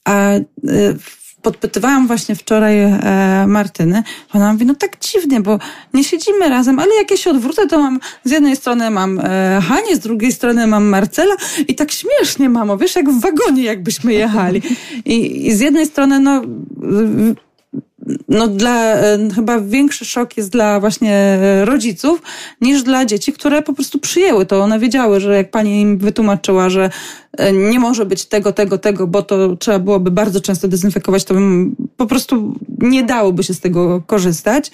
S4: A podpytywałam właśnie wczoraj e, Martyny, ona mówi, no tak dziwnie, bo nie siedzimy razem, ale jak ja się odwrócę, to mam, z jednej strony mam e, Hanie, z drugiej strony mam Marcela i tak śmiesznie, mamo, wiesz, jak w wagonie jakbyśmy jechali. I, i z jednej strony, no no dla, e, chyba większy szok jest dla właśnie e, rodziców niż dla dzieci, które po prostu przyjęły to. One wiedziały, że jak pani im wytłumaczyła, że e, nie może być tego, tego, tego, bo to trzeba byłoby bardzo często dezynfekować, to po prostu nie dałoby się z tego korzystać.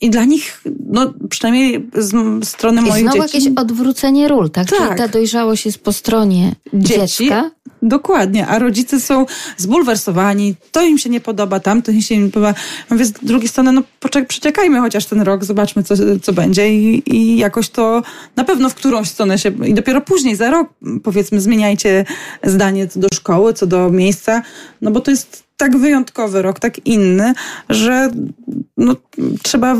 S4: I dla nich, no przynajmniej z strony
S2: I
S4: moich
S2: znowu
S4: dzieci...
S2: jakieś odwrócenie ról, tak?
S4: Tak.
S2: Czyli ta dojrzałość jest po stronie
S4: Dzieci,
S2: dziecka.
S4: Dokładnie, a rodzice są zbulwersowani, to im się nie podoba, tamto im się nie podoba. Mówię z drugiej strony, no poczek- przeczekajmy chociaż ten rok, zobaczmy co, co będzie i, i jakoś to na pewno w którąś stronę się, i dopiero później, za rok powiedzmy zmieniajcie zdanie co do szkoły, co do miejsca, no bo to jest tak wyjątkowy rok, tak inny, że no, trzeba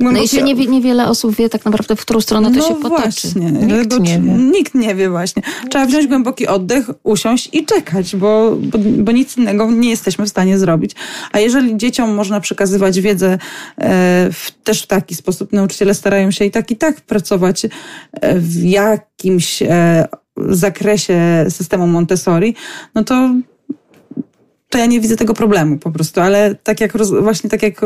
S2: No jeszcze nie, niewiele osób wie tak naprawdę, w którą stronę to
S4: no
S2: się potoczy.
S4: Właśnie.
S3: Nikt nie wie.
S4: Nikt nie wie właśnie. Trzeba wziąć głęboki oddech, usiąść i czekać, bo, bo, bo nic innego nie jesteśmy w stanie zrobić. A jeżeli dzieciom można przekazywać wiedzę e, w, też w taki sposób, nauczyciele starają się i tak i tak pracować e, w jakimś e, zakresie systemu Montessori, no to to ja nie widzę tego problemu po prostu, ale tak jak właśnie tak jak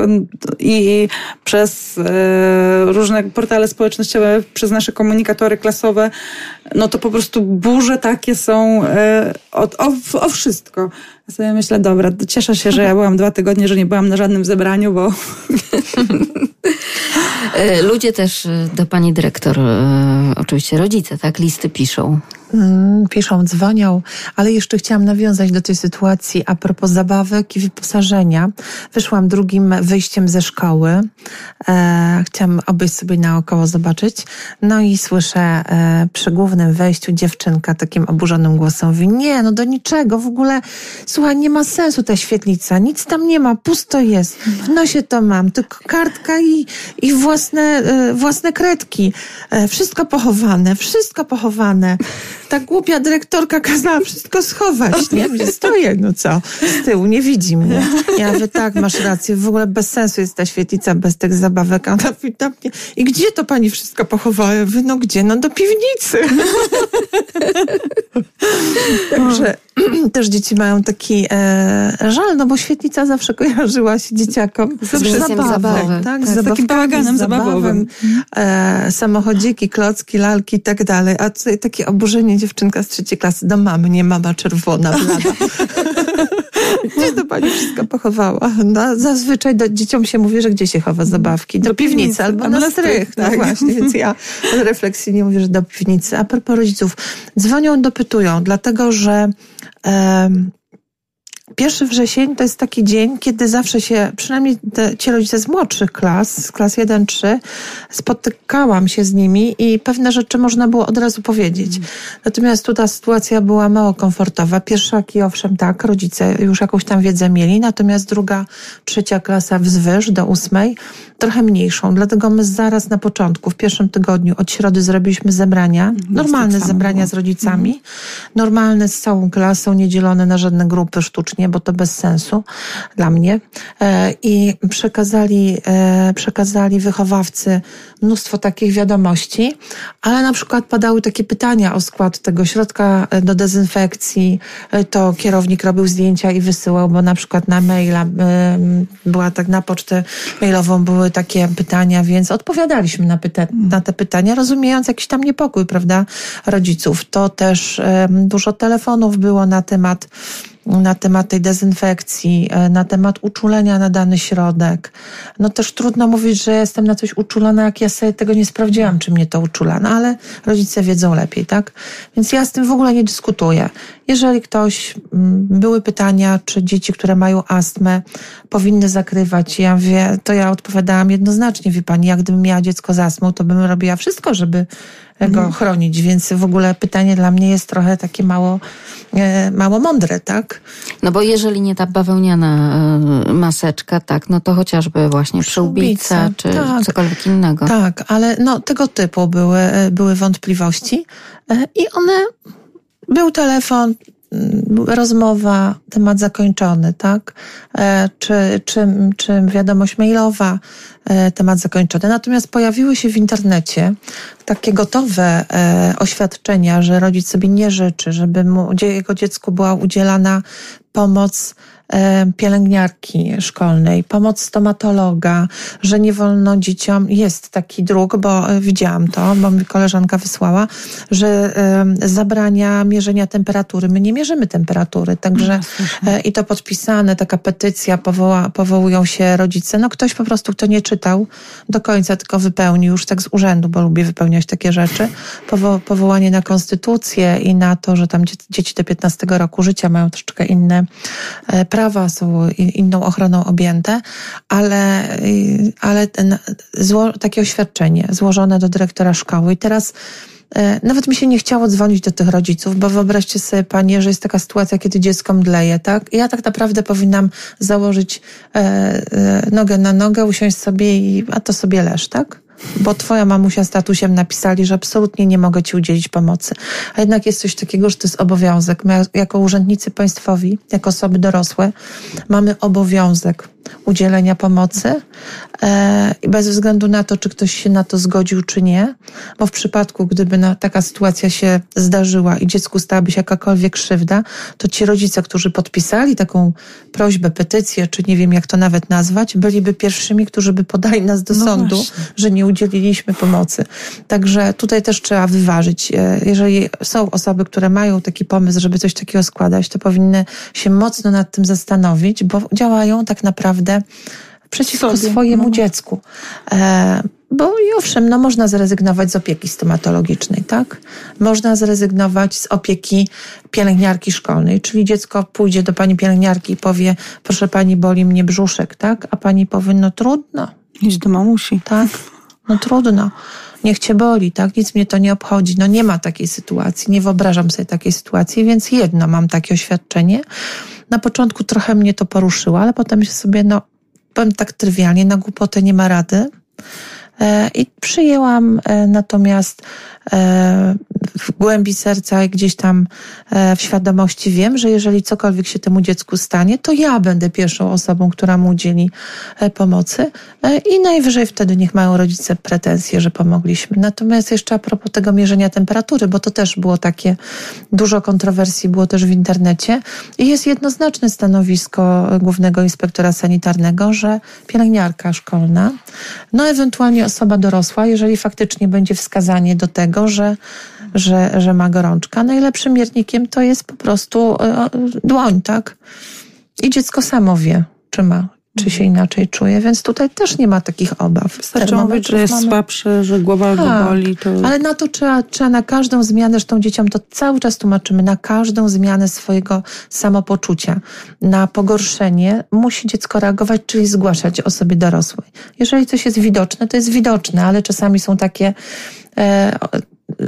S4: i, przez e, różne portale społecznościowe, przez nasze komunikatory klasowe, no to po prostu burze takie są e, o, o, o wszystko. Ja sobie myślę, dobra, cieszę się, że ja byłam dwa tygodnie, że nie byłam na żadnym zebraniu, bo [LAUGHS]
S2: E, Ludzie też do pani dyrektor, oczywiście rodzice, tak, listy piszą.
S3: Mm, piszą, dzwonią, ale jeszcze chciałam nawiązać do tej sytuacji a propos zabawek i wyposażenia. Wyszłam drugim wyjściem ze szkoły. E, chciałam obejść sobie naokoło zobaczyć. No i słyszę e, przy głównym wejściu dziewczynka takim oburzonym głosem mówi, nie, no do niczego, w ogóle, słuchaj, nie ma sensu ta świetlica, nic tam nie ma, pusto jest. W nosie to mam, tylko kartka i, i własne, e, własne kredki. E, wszystko pochowane, wszystko pochowane. Ta głupia dyrektorka kazała wszystko schować, nie? Gdzie stoję, no co? Z tyłu, nie widzi mnie. Ja mówię, tak, masz rację, w ogóle bez sensu jest ta świetlica bez tych zabawek. A ona mnie, i gdzie to pani wszystko pochowała? No gdzie? No do piwnicy. [LAUGHS] Także [CLEARS THROAT] też dzieci mają taki e, żal, no bo świetlica zawsze kojarzyła się dzieciakom
S2: Z miejscem zabawek.
S3: tak?
S4: Tak,
S3: Z
S4: z takim bałaganem
S3: z
S4: zabawowym.
S3: e, samochodziki, klocki, lalki i tak dalej. A tutaj takie oburzenie dziewczynka z trzeciej klasy do mamy, nie mama czerwona, blada. [LAUGHS] [LAUGHS] Gdzie to pani wszystko pochowała? No, zazwyczaj do, dzieciom się mówi, że gdzie się chowa zabawki? Do,
S4: Do
S3: piwnicy,
S4: piwnicy,
S3: albo na strych. No
S4: tak.
S3: właśnie, więc ja refleksyjnie mówię, że do piwnicy. A propos rodziców, dzwonią, dopytują, dlatego że em, 1 wrzesień to jest taki dzień, kiedy zawsze się, przynajmniej te, ci rodzice z młodszych klas, z klas 1-3, spotykałam się z nimi i pewne rzeczy można było od razu powiedzieć. Natomiast tu ta sytuacja była mało komfortowa. Pierwszaki, owszem, tak, rodzice już jakąś tam wiedzę mieli, natomiast druga, trzecia klasa wzwyż do ósmej, trochę mniejszą. Dlatego my zaraz na początku, w pierwszym tygodniu od środy zrobiliśmy zebrania, normalne
S4: tak
S3: zebrania
S4: było.
S3: z rodzicami, normalne z całą klasą, niedzielone na żadne grupy sztucznie, bo to bez sensu dla mnie. E, I przekazali, e, przekazali wychowawcy mnóstwo takich wiadomości, ale na przykład padały takie pytania o skład tego środka e, do dezynfekcji. To kierownik robił zdjęcia i wysyłał, bo na przykład na maila była tak na pocztę mailową były takie pytania, więc odpowiadaliśmy na, pyta- na te pytania, rozumiejąc jakiś tam niepokój, prawda, rodziców. To też dużo telefonów było na temat na temat tej dezynfekcji, e, na temat uczulenia na dany środek. No też trudno mówić, że jestem na coś uczulona, jak ja sobie tego nie sprawdziłam, czy mnie to uczula. No ale rodzice wiedzą lepiej, tak? Więc ja z tym w ogóle nie dyskutuję. Jeżeli ktoś, mm, były pytania, czy dzieci, które mają astmę, powinny zakrywać, ja wie, to ja odpowiadałam jednoznacznie, wie pani, jak gdybym miała dziecko z astmą, to bym robiła wszystko, żeby go
S2: Mhm.
S3: chronić, więc w ogóle pytanie dla mnie jest trochę takie mało, e, mało mądre, tak?
S2: No bo jeżeli nie ta bawełniana e, maseczka, tak, no to chociażby właśnie przyłbica czy
S3: tak.
S2: cokolwiek innego.
S3: Tak, ale no, tego typu były, e, były wątpliwości i one, był telefon, rozmowa, temat zakończony, tak? E, Czy, czy, czy wiadomość mailowa, e, temat zakończony. Natomiast pojawiły się w internecie takie gotowe e, oświadczenia, że rodzic sobie nie życzy, żeby mu, jego dziecku była udzielana pomoc pielęgniarki szkolnej, pomoc stomatologa, że nie wolno dzieciom, jest taki druk, bo e, widziałam to, bo mi koleżanka wysłała, że e, zabrania mierzenia temperatury. My nie mierzymy temperatury, także e, i to podpisane, taka petycja, powoła, powołują się rodzice. No ktoś po prostu, kto nie czytał do końca, tylko wypełnił już tak z urzędu, bo lubię wypełniać takie rzeczy, powo, powołanie na konstytucję i na to, że tam dzie- dzieci do 15 roku życia mają troszeczkę inne e, prawa, są inną ochroną objęte, ale, ale zło, takie oświadczenie złożone do dyrektora szkoły i teraz e, nawet mi się nie chciało dzwonić do tych rodziców, bo wyobraźcie sobie, panie, że jest taka sytuacja, kiedy dziecko mdleje, tak? Ja tak naprawdę powinnam założyć e, e, nogę na nogę, usiąść sobie i a to sobie leż, tak? Bo twoja mamusia z tatusiem napisali, że absolutnie nie mogę ci udzielić pomocy. A jednak jest coś takiego, że to jest obowiązek. My jako urzędnicy państwowi, jako osoby dorosłe, mamy obowiązek udzielenia pomocy e, i bez względu na to, czy ktoś się na to zgodził, czy nie, bo w przypadku, gdyby taka sytuacja się zdarzyła i dziecku stałaby się jakakolwiek krzywda, to ci rodzice, którzy podpisali taką prośbę, petycję, czy nie wiem jak to nawet nazwać, byliby pierwszymi, którzy by podali nas do
S4: No
S3: sądu,
S4: właśnie.
S3: że nie udzieliliśmy pomocy. Także tutaj też trzeba wyważyć. E, Jeżeli są osoby, które mają taki pomysł, żeby coś takiego składać, to powinny się mocno nad tym zastanowić, bo działają tak naprawdę przeciwko
S4: Sobie,
S3: swojemu
S4: no.
S3: dziecku. E, bo i owszem, no można zrezygnować z opieki stomatologicznej, tak? Można zrezygnować z opieki pielęgniarki szkolnej, czyli dziecko pójdzie do pani pielęgniarki i powie, proszę pani, boli mnie brzuszek, tak? A pani powie, no trudno,
S4: Idź do mamusi.
S3: tak? [LAUGHS] No trudno. Niech cię boli, tak? Nic mnie to nie obchodzi. No nie ma takiej sytuacji, nie wyobrażam sobie takiej sytuacji, więc jedno mam takie oświadczenie. Na początku trochę mnie to poruszyło, ale potem się sobie, no, powiem tak trywialnie, na głupotę nie ma rady. E, I przyjęłam e, natomiast w głębi serca i gdzieś tam e, w świadomości wiem, że jeżeli cokolwiek się temu dziecku stanie, to ja będę pierwszą osobą, która mu udzieli e, pomocy e, i najwyżej wtedy niech mają rodzice pretensje, że pomogliśmy. Natomiast jeszcze a propos tego mierzenia temperatury, bo to też było takie, dużo kontrowersji było też w internecie i jest jednoznaczne stanowisko głównego inspektora sanitarnego, że pielęgniarka szkolna, no ewentualnie osoba dorosła, jeżeli faktycznie będzie wskazanie do tego, że, że, że ma gorączka, najlepszym miernikiem to jest po prostu e, dłoń, tak? I dziecko samo wie, czy ma, czy się inaczej czuje, więc tutaj też nie ma takich obaw.
S4: Wystarczy mówić, że jest
S3: mamy-
S4: słabszy, że głowa go
S3: Tak,
S4: boli. To...
S3: ale na to trzeba, trzeba na każdą zmianę, zresztą dzieciom to cały czas tłumaczymy, na każdą zmianę swojego samopoczucia, na pogorszenie musi dziecko reagować, czyli zgłaszać osobie dorosłej. Jeżeli coś jest widoczne, to jest widoczne, ale czasami są takie e,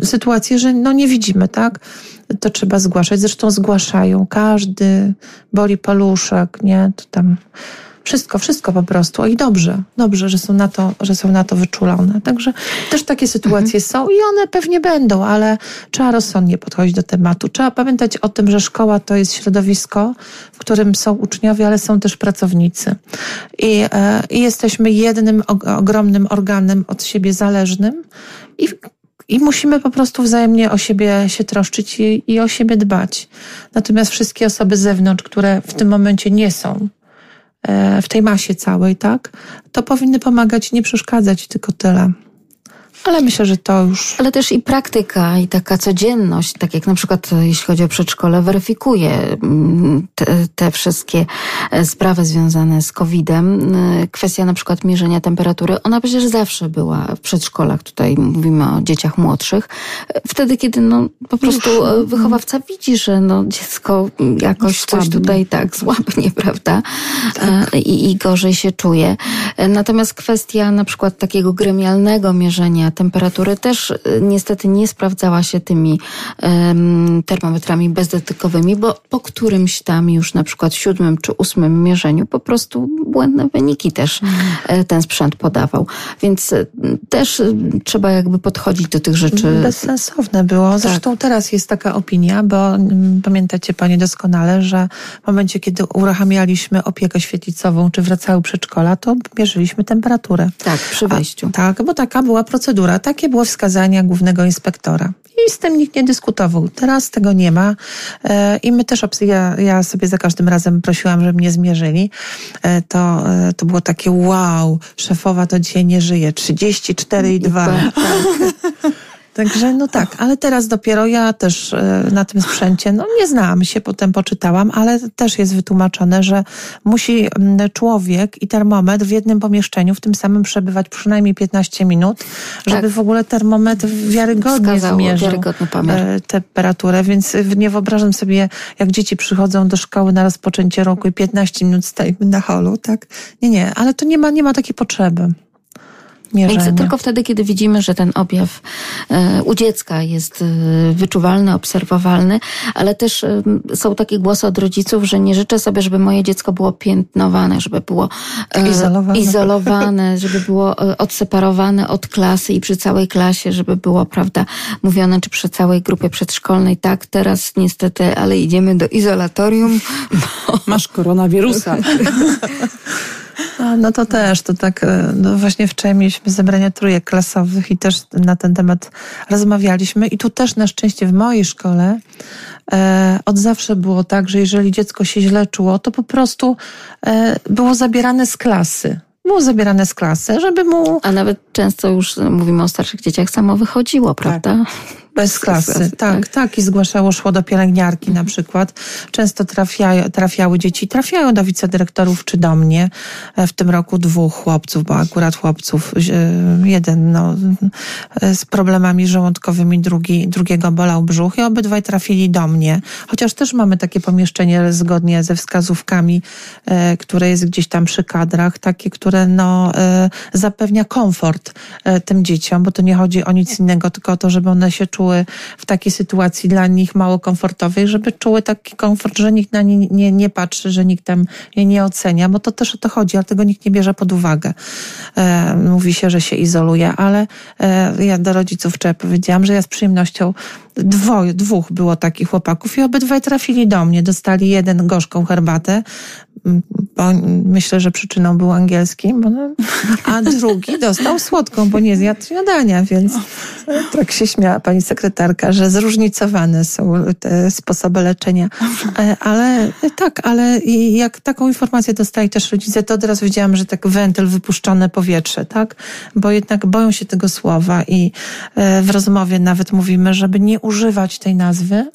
S3: sytuacje, że no nie widzimy, tak? To trzeba zgłaszać. Zresztą zgłaszają. Każdy boli paluszek, nie? To tam wszystko, wszystko po prostu. I dobrze, dobrze, że są na to, że są na to wyczulone. Także też takie sytuacje są i one pewnie będą, ale trzeba rozsądnie podchodzić do tematu. Trzeba pamiętać o tym, że szkoła to jest środowisko, w którym są uczniowie, ale są też pracownicy. I, e, i jesteśmy jednym og- ogromnym organem od siebie zależnym i i musimy po prostu wzajemnie o siebie się troszczyć i, i o siebie dbać. Natomiast wszystkie osoby z zewnątrz, które w tym momencie nie są w tej masie całej, tak, to powinny pomagać, nie przeszkadzać, tylko tyle. Ale myślę, że to już.
S2: Ale też i praktyka, i taka codzienność, tak jak na przykład e, jeśli chodzi o przedszkole, weryfikuje mm, te, te wszystkie e, sprawy związane z COVID-em. E, Kwestia na przykład mierzenia temperatury, ona przecież zawsze była w przedszkolach, tutaj mówimy o dzieciach młodszych. Wtedy, kiedy no, po prostu e, wychowawca widzi, że no, dziecko jakoś coś tutaj tak słabnie, [LAUGHS] prawda? E, I, I gorzej się czuje. Natomiast kwestia na przykład takiego gremialnego mierzenia temperatury też y, niestety nie sprawdzała się tymi um, termometrami bezdotykowymi, bo po którymś tam już na przykład siódmym czy ósmym mierzeniu po prostu błędne wyniki też mm. ten sprzęt podawał. Więc y, też trzeba jakby podchodzić do tych rzeczy.
S3: Bezsensowne było. Tak. Zresztą teraz jest taka opinia, bo mm, pamiętacie Panie doskonale, że w momencie, kiedy uruchamialiśmy opiekę świetlicową, czy wracały przedszkola, to mierzyliśmy temperaturę.
S2: Tak, przy wejściu.
S3: A, tak, bo taka była procedura, takie było wskazania głównego inspektora. I z tym nikt nie dyskutował. Teraz tego nie ma e, i my też, ja, ja sobie za każdym razem prosiłam, żeby mnie zmierzyli. E, to, e, to było takie wow, szefowa to dzisiaj nie żyje, 34,2. Tak. [LAUGHS] Także no tak, ale teraz dopiero ja też e, na tym sprzęcie, no nie znałam się, potem poczytałam, ale też jest wytłumaczone, że musi człowiek i termometr w jednym pomieszczeniu w tym samym przebywać przynajmniej 15 minut, żeby tak. w ogóle termometr wiarygodnie Wskazało, zmierzył e, temperaturę, więc nie wyobrażam sobie, jak dzieci przychodzą do szkoły na rozpoczęcie roku i 15 minut stajemy na holu, tak? Nie, nie, ale to nie ma, nie ma takiej potrzeby
S2: mierzenia. Więc tylko wtedy, kiedy widzimy, że ten objaw e, u dziecka jest e, wyczuwalny, obserwowalny, ale też e, są takie głosy od rodziców, że nie życzę sobie, żeby moje dziecko było piętnowane, żeby było izolowane, izolowane [LAUGHS] żeby było odseparowane od klasy i przy całej klasie, żeby było, prawda, mówione, czy przy całej grupie przedszkolnej, tak, teraz niestety, ale idziemy do izolatorium.
S4: Bo... Masz koronawirusa. [LAUGHS]
S3: No to też, to tak, e, no właśnie wczoraj mieliśmy zebrania trójek klasowych i też na ten temat rozmawialiśmy i tu też na szczęście w mojej szkole e, od zawsze było tak, że jeżeli dziecko się źle czuło, to po prostu e, było zabierane z klasy było zabierane z klasy, żeby mu...
S2: A nawet często już mówimy o starszych dzieciach, samo wychodziło, tak. prawda? Tak.
S3: Bez klasy, tak, tak, tak. I zgłaszało, szło do pielęgniarki na przykład. Często trafia, trafiały dzieci, trafiają do wicedyrektorów czy do mnie. E, w tym roku dwóch chłopców, bo akurat chłopców, e, jeden no, e, z problemami żołądkowymi, drugi, drugiego bolał brzuch i obydwaj trafili do mnie. Chociaż też mamy takie pomieszczenie zgodnie ze wskazówkami, które jest gdzieś tam przy kadrach, takie, które no, zapewnia komfort tym dzieciom, bo to nie chodzi o nic innego, tylko o to, żeby one się czuły czuły w takiej sytuacji dla nich mało komfortowej, żeby czuły taki komfort, że nikt na nie nie, nie patrzy, że nikt tam je nie ocenia, bo to też o to chodzi, ale tego nikt nie bierze pod uwagę. E, mówi się, że się izoluje, ale e, ja do rodziców wczoraj powiedziałam, że ja z przyjemnością dwóch było takich chłopaków i obydwaj trafili do mnie. Dostali jeden gorzką herbatę, bo myślę, że przyczyną był angielski, no, a drugi dostał słodką, bo nie zjadł śniadania, więc tak się śmiała pani sekretarka, że zróżnicowane są te sposoby leczenia. E, ale tak, ale jak taką informację dostali też rodzice, to od razu wiedziałam, że tak wentyl, wypuszczone powietrze, tak? Bo jednak boją się tego słowa i e, w rozmowie nawet mówimy, żeby nie używać tej nazwy,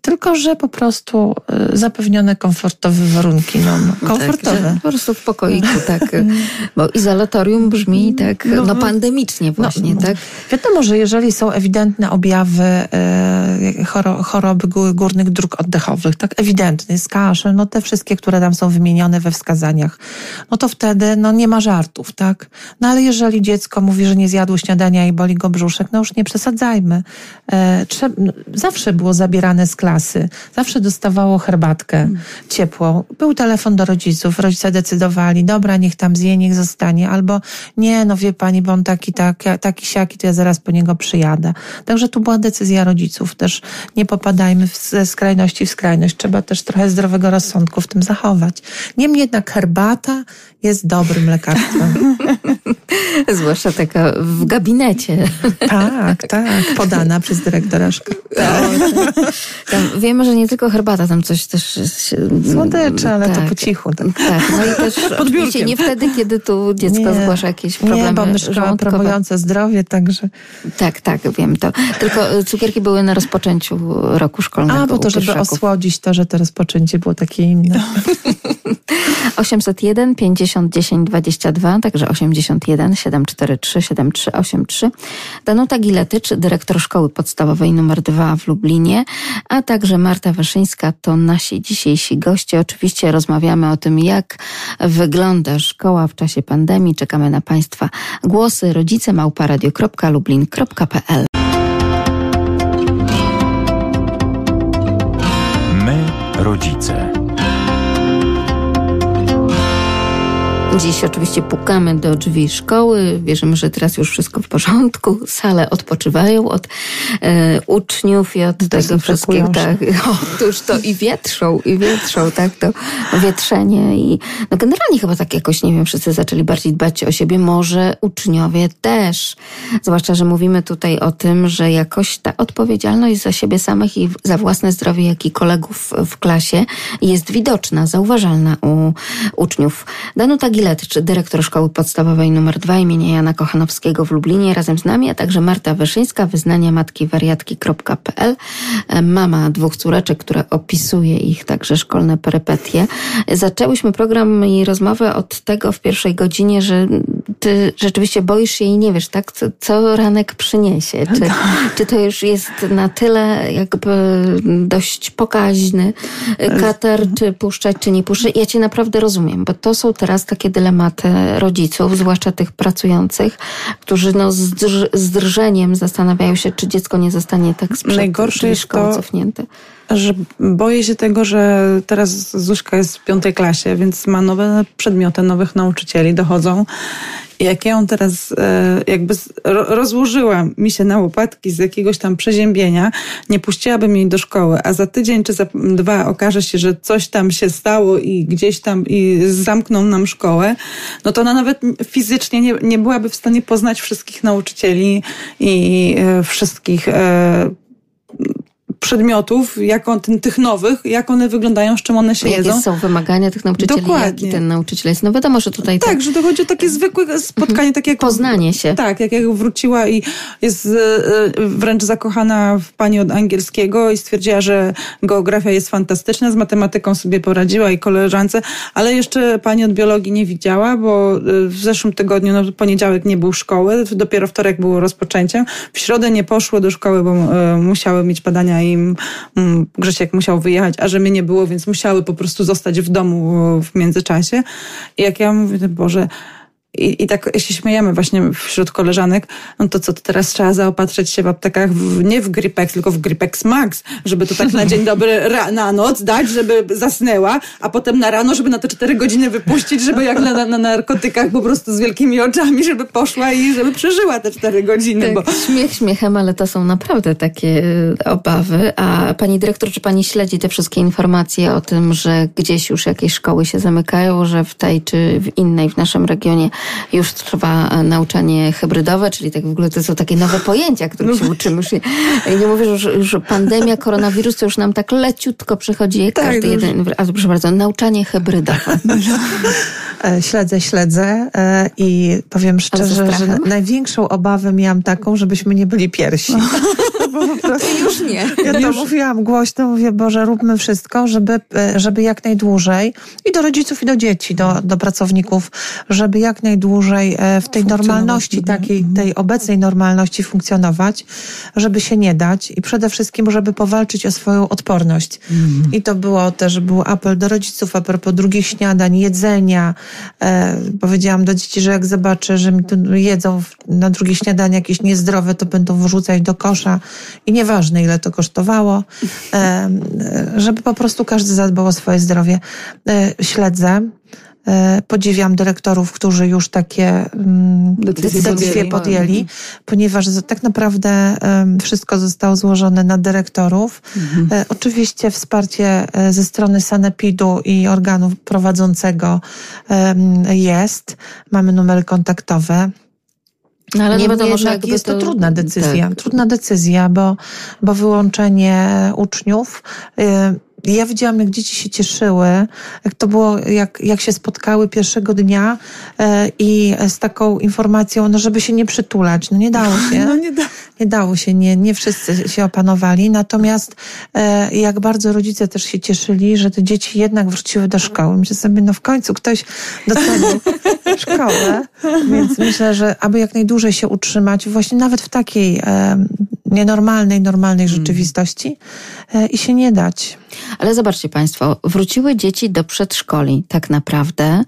S3: tylko że po prostu y, zapewnione komfortowe warunki. No, no komfortowe. Tak,
S2: po prostu w pokoiku, tak. [LAUGHS] Bo izolatorium brzmi tak no, no pandemicznie no, właśnie, no, tak?
S3: Wiadomo, że jeżeli są ewidentne objawy e, choroby górnych dróg oddechowych, tak ewidentny, jest kaszel, no te wszystkie, które tam są wymienione we wskazaniach, no to wtedy no nie ma żartów, tak? No ale jeżeli dziecko mówi, że nie zjadło śniadania i boli go brzuszek, no już nie przesadzajmy. E, trzeba, zawsze było zabierane z klasy. Zawsze dostawało herbatkę ciepłą. Był telefon do rodziców. Rodzice decydowali, dobra, niech tam zje, niech zostanie. Albo nie, no wie pani, bo on taki, taki, taki siaki, to ja zaraz po niego przyjadę. Także tu była decyzja rodziców. Też nie popadajmy ze skrajności w skrajność. Trzeba też trochę zdrowego rozsądku w tym zachować. Niemniej jednak herbata jest dobrym lekarstwem. [LAUGHS] [LAUGHS]
S2: Zwłaszcza taka w gabinecie.
S3: Tak, [LAUGHS] tak. Podana przez dyrektora szkoły.
S2: Tak wiemy, że nie tylko herbata, tam coś też...
S3: Słodycze, ale tak, to po cichu. Tak,
S2: tak no i też [LAUGHS] oczywiście nie wtedy, kiedy tu dziecko nie, zgłasza jakieś problemy Nie,
S3: bo my szkoła promująca zdrowie, także...
S2: Tak, tak, wiem to. Tylko e, cukierki były na rozpoczęciu roku szkolnego.
S3: A, bo to, żeby osłodzić to, że to rozpoczęcie było takie inne.
S2: 801 50 10 22, także 81 743 7383. Danuta Giletycz, dyrektor Szkoły Podstawowej nr 2 w Lublinie, a także Marta Wyszyńska to nasi dzisiejsi goście. Oczywiście rozmawiamy o tym, jak wygląda szkoła w czasie pandemii. Czekamy na Państwa głosy. Rodzice małparadio.lublin.pl
S1: My, rodzice.
S2: Dziś oczywiście pukamy do drzwi szkoły. Wierzymy, że teraz już wszystko w porządku. Sale odpoczywają od e, uczniów i od tego wszystkiego. Tak, [LAUGHS] otóż to i wietrzą, i wietrzą, tak, to wietrzenie. I no generalnie chyba tak jakoś, nie wiem, wszyscy zaczęli bardziej dbać o siebie. Może uczniowie też. Zwłaszcza, że mówimy tutaj o tym, że jakoś ta odpowiedzialność za siebie samych i za własne zdrowie, jak i kolegów w klasie jest widoczna, zauważalna u uczniów. Danuta Giletycz, dyrektor Szkoły Podstawowej nr 2 imienia Jana Kochanowskiego w Lublinie razem z nami, a także Marta Wyszyńska, wyznania matki wariatki.pl, mama dwóch córeczek, która opisuje ich także szkolne perypetie. Zaczęłyśmy program i rozmowę od tego w pierwszej godzinie, że ty rzeczywiście boisz się i nie wiesz, tak, co, co ranek przyniesie. Czy, czy to już jest na tyle jakby dość pokaźny katar, czy puszczać, czy nie puszczać. Ja cię naprawdę rozumiem, bo to są teraz takie dylematy rodziców, zwłaszcza tych pracujących, którzy no z, drż- z drżeniem zastanawiają się, czy dziecko nie zostanie tak sprzed
S4: Najgorsze jest to-
S2: cofnięte.
S4: Że boję się tego, że teraz Zuśka jest w piątej klasie, więc ma nowe przedmioty, nowych nauczycieli dochodzą. Jak ja ją teraz e, jakby rozłożyła mi się na łopatki z jakiegoś tam przeziębienia, nie puściłabym jej do szkoły, a za tydzień czy za dwa okaże się, że coś tam się stało i gdzieś tam i zamkną nam szkołę, no to ona nawet fizycznie nie, nie byłaby w stanie poznać wszystkich nauczycieli i e, wszystkich e, przedmiotów, jak on, ten, tych nowych, jak one wyglądają, z czym one się
S2: Jakie
S4: jedzą.
S2: są wymagania tych nauczycieli,
S4: Dokładnie.
S2: jaki ten nauczyciel jest. No wiadomo, że tutaj
S4: Tak, że to chodzi o takie zwykłe spotkanie, takie jak...
S2: poznanie się.
S4: Tak, jak, jak wróciła i jest e, e, wręcz zakochana w pani od angielskiego i stwierdziła, że geografia jest fantastyczna, z matematyką sobie poradziła i koleżance, ale jeszcze pani od biologii nie widziała, bo e, w zeszłym tygodniu, no poniedziałek nie był szkoły, dopiero wtorek było rozpoczęciem. W środę nie poszło do szkoły, bo musiały mieć badania i mm, Grzesiek musiał wyjechać, a że mnie nie było, więc musiały po prostu zostać w domu w międzyczasie. I jak ja mówię, Boże, i, I tak się śmiejemy właśnie wśród koleżanek, no to co, to teraz trzeba zaopatrzyć się w aptekach w, nie w Gripex, tylko w Gripex Max, żeby to tak na dzień dobry ra, na noc dać, żeby zasnęła, a potem na rano, żeby na te cztery godziny wypuścić, żeby jak na, na narkotykach po prostu z wielkimi oczami, żeby poszła i żeby przeżyła te cztery godziny, bo
S2: Tak, śmiech śmiechem, ale to są naprawdę takie y, obawy. A pani dyrektor, czy pani śledzi te wszystkie informacje o tym, że gdzieś już jakieś szkoły się zamykają, że w tej czy w innej w naszym regionie już trwa e, nauczanie hybrydowe, czyli tak w ogóle to są takie nowe pojęcia, których się uczymy. Już nie, nie mówię, że już, już pandemia, koronawirus to już nam tak leciutko przychodzi jak
S4: Tak,
S2: każdy
S4: już-
S2: jeden. A proszę bardzo, nauczanie hybrydowe. [LAUGHS]
S3: E, Śledzę, śledzę e, i powiem szczerze, że największą obawę miałam taką, żebyśmy nie byli pierwsi. [LAUGHS] Bo po prostu
S2: Już nie.
S3: Ja to mówiłam głośno, mówię, Boże, róbmy wszystko, żeby, żeby jak najdłużej i do rodziców, i do dzieci, do, do pracowników, żeby jak najdłużej e, w tej normalności, takiej, tej obecnej normalności funkcjonować, żeby się nie dać i przede wszystkim, żeby powalczyć o swoją odporność. I to było też, był apel do rodziców a propos drugich śniadań, jedzenia. E, powiedziałam do dzieci, że jak zobaczę, że mi tu jedzą na drugie śniadanie jakieś niezdrowe, to będą wyrzucać do kosza i nieważne ile to kosztowało, e, e, żeby po prostu każdy zadbał o swoje zdrowie. E, śledzę. E, Podziwiam dyrektorów, którzy już takie mm,
S4: Decyzje
S3: decyzje
S4: podjęli.
S3: podjęli, ponieważ tak naprawdę wszystko zostało złożone na dyrektorów. E, Oczywiście wsparcie e, ze strony Sanepidu i organu prowadzącego jest. Mamy numery kontaktowe.
S2: No, ale no
S3: Niemniej
S2: wiadomo, że
S3: jest to, trudna decyzja.
S2: Tak.
S3: Trudna decyzja, bo, bo wyłączenie uczniów y, ja widziałam, jak dzieci się cieszyły, jak to było, jak, jak się spotkały pierwszego dnia e, i z taką informacją, no żeby się nie przytulać. No nie dało [LAUGHS] się.
S4: No nie da.
S3: Nie dało się, nie, nie wszyscy się opanowali. Natomiast e, jak bardzo rodzice też się cieszyli, że te dzieci jednak wróciły do szkoły. Myślę sobie, no w końcu ktoś docenił [LAUGHS] szkołę. Więc myślę, że aby jak najdłużej się utrzymać, właśnie nawet w takiej e, nienormalnej, normalnej rzeczywistości e, i się nie dać.
S2: Ale zobaczcie Państwo, wróciły dzieci do przedszkoli tak naprawdę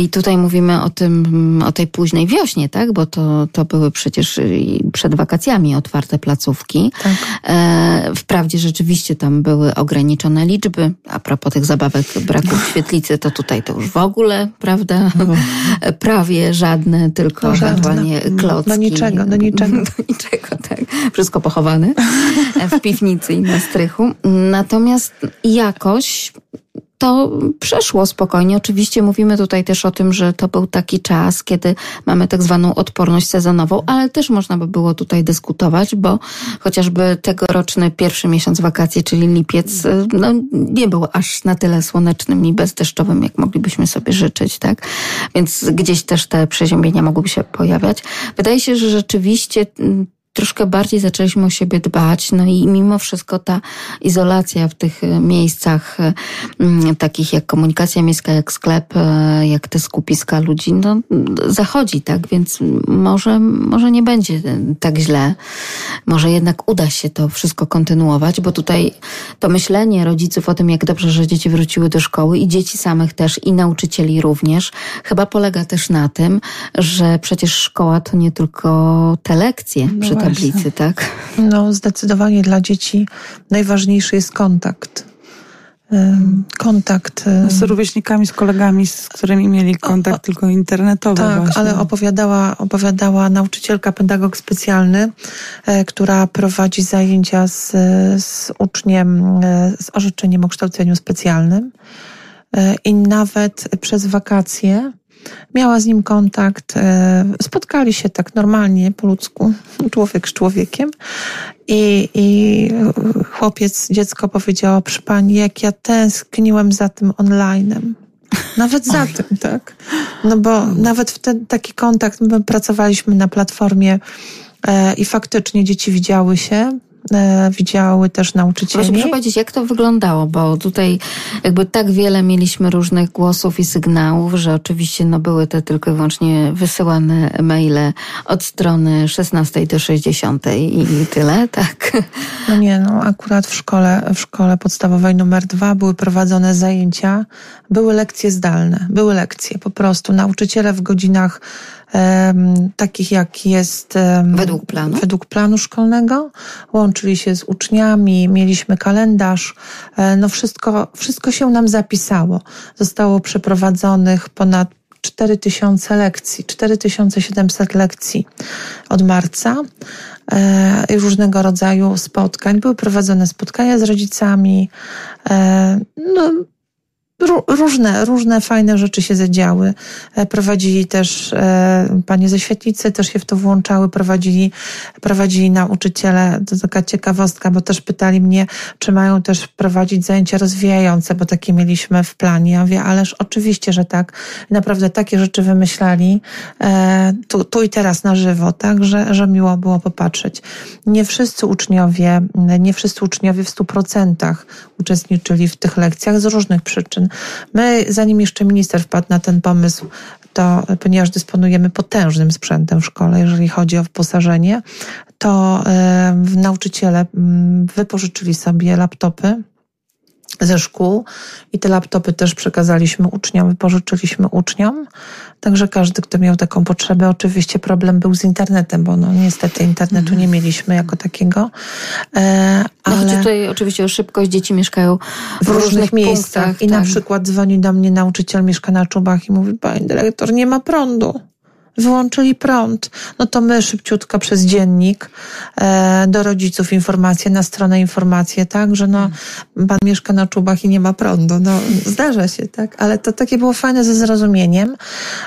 S2: i tutaj mówimy o tym, o tej późnej wiośnie, tak? Bo to, to były przecież przed wakacjami otwarte placówki.
S3: Tak.
S2: E, wprawdzie rzeczywiście tam były ograniczone liczby. A propos tych zabawek braku w [LAUGHS] świetlicy, to tutaj to już w ogóle, prawda? [LAUGHS] Prawie żadne, tylko
S3: No, żadne.
S2: ewentualnie klocki.
S3: Do niczego, do niczego. [LAUGHS]
S2: Do niczego, tak. Wszystko pochowane w piwnicy i na strychu. Natomiast jakoś to przeszło spokojnie. Oczywiście mówimy tutaj też o tym, że to był taki czas, kiedy mamy tak zwaną odporność sezonową, ale też można by było tutaj dyskutować, bo chociażby tegoroczny pierwszy miesiąc wakacji, czyli lipiec, no, nie był aż na tyle słonecznym i bezdeszczowym, jak moglibyśmy sobie życzyć, tak? Więc gdzieś też te przeziębienia mogłyby się pojawiać. Wydaje się, że rzeczywiście mm, troszkę bardziej zaczęliśmy o siebie dbać, no i mimo wszystko ta izolacja w tych e, miejscach e, takich jak komunikacja miejska, jak sklep, e, jak te skupiska ludzi, no zachodzi, tak, więc może, może nie będzie tak źle, może jednak uda się to wszystko kontynuować, bo tutaj to myślenie rodziców o tym, jak dobrze, że dzieci wróciły do szkoły i dzieci samych też i nauczycieli również, chyba polega też na tym, że przecież szkoła to nie tylko te lekcje
S4: No.
S2: Tablicy, tak?
S3: No, zdecydowanie dla dzieci najważniejszy jest kontakt. Kontakt.
S4: Z rówieśnikami, z kolegami, z którymi mieli kontakt tylko internetowy
S3: Tak,
S4: właśnie.
S3: ale opowiadała, opowiadała nauczycielka, pedagog specjalny, e, która prowadzi zajęcia z, z uczniem e, z orzeczeniem o kształceniu specjalnym. E, I nawet przez wakacje miała z nim kontakt. e, Spotkali się tak normalnie, po ludzku, [LAUGHS] człowiek z człowiekiem. I, I chłopiec, dziecko powiedziało, przy pani, jak ja tęskniłem za tym online'em. Nawet za tym, tak? No bo nawet wtedy taki kontakt, my pracowaliśmy na platformie e, i faktycznie dzieci widziały się, widziały też nauczycieli.
S2: proszę powiedzieć, jak to wyglądało, bo tutaj jakby tak wiele mieliśmy różnych głosów i sygnałów, że oczywiście no były te tylko i wyłącznie wysyłane maile od strony 16 do 60 i tyle, [LAUGHS] tak?
S3: No nie, no akurat w szkole, w szkole podstawowej numer dwa były prowadzone zajęcia, były lekcje zdalne, były lekcje po prostu. Nauczyciele w godzinach takich jak jest
S2: Według planu?
S3: według planu szkolnego, łączyli się z uczniami, mieliśmy kalendarz, e, no wszystko, wszystko się nam zapisało. Zostało przeprowadzonych ponad 4000 lekcji, 4700 lekcji od marca e, i różnego rodzaju spotkań. Były prowadzone spotkania z rodzicami. E, no, różne, różne fajne rzeczy się zadziały. E, Prowadzili też e, panie ze świetlicy, też się w to włączały, prowadzili, prowadzili nauczyciele. To taka ciekawostka, bo też pytali mnie, czy mają też prowadzić zajęcia rozwijające, bo takie mieliśmy w planie. Ja mówię, ależ oczywiście, że tak. Naprawdę takie rzeczy wymyślali e, tu, tu i teraz na żywo, tak, że, że miło było popatrzeć. Nie wszyscy uczniowie, nie wszyscy uczniowie w stu procentach uczestniczyli w tych lekcjach z różnych przyczyn. My, zanim jeszcze minister wpadł na ten pomysł, to ponieważ dysponujemy potężnym sprzętem w szkole, jeżeli chodzi o wyposażenie, to e, nauczyciele mm, wypożyczyli sobie laptopy ze szkół i te laptopy też przekazaliśmy uczniom, wypożyczyliśmy uczniom. Także każdy, kto miał taką potrzebę, oczywiście problem był z internetem, bo no niestety internetu nie mieliśmy jako takiego. E,
S2: No, chodzi
S3: ale
S2: tutaj oczywiście o szybkość, dzieci mieszkają
S3: w różnych miejscach.
S2: punktach,
S3: I na
S2: tak.
S3: przykład dzwoni do mnie nauczyciel, mieszka na czubach i mówi, pani dyrektor, nie ma prądu. Wyłączyli prąd. No to my szybciutko przez dziennik e, do rodziców informacje, na stronę informacje, tak, że no pan mieszka na czubach i nie ma prądu. No zdarza się, tak, ale to takie było fajne ze zrozumieniem.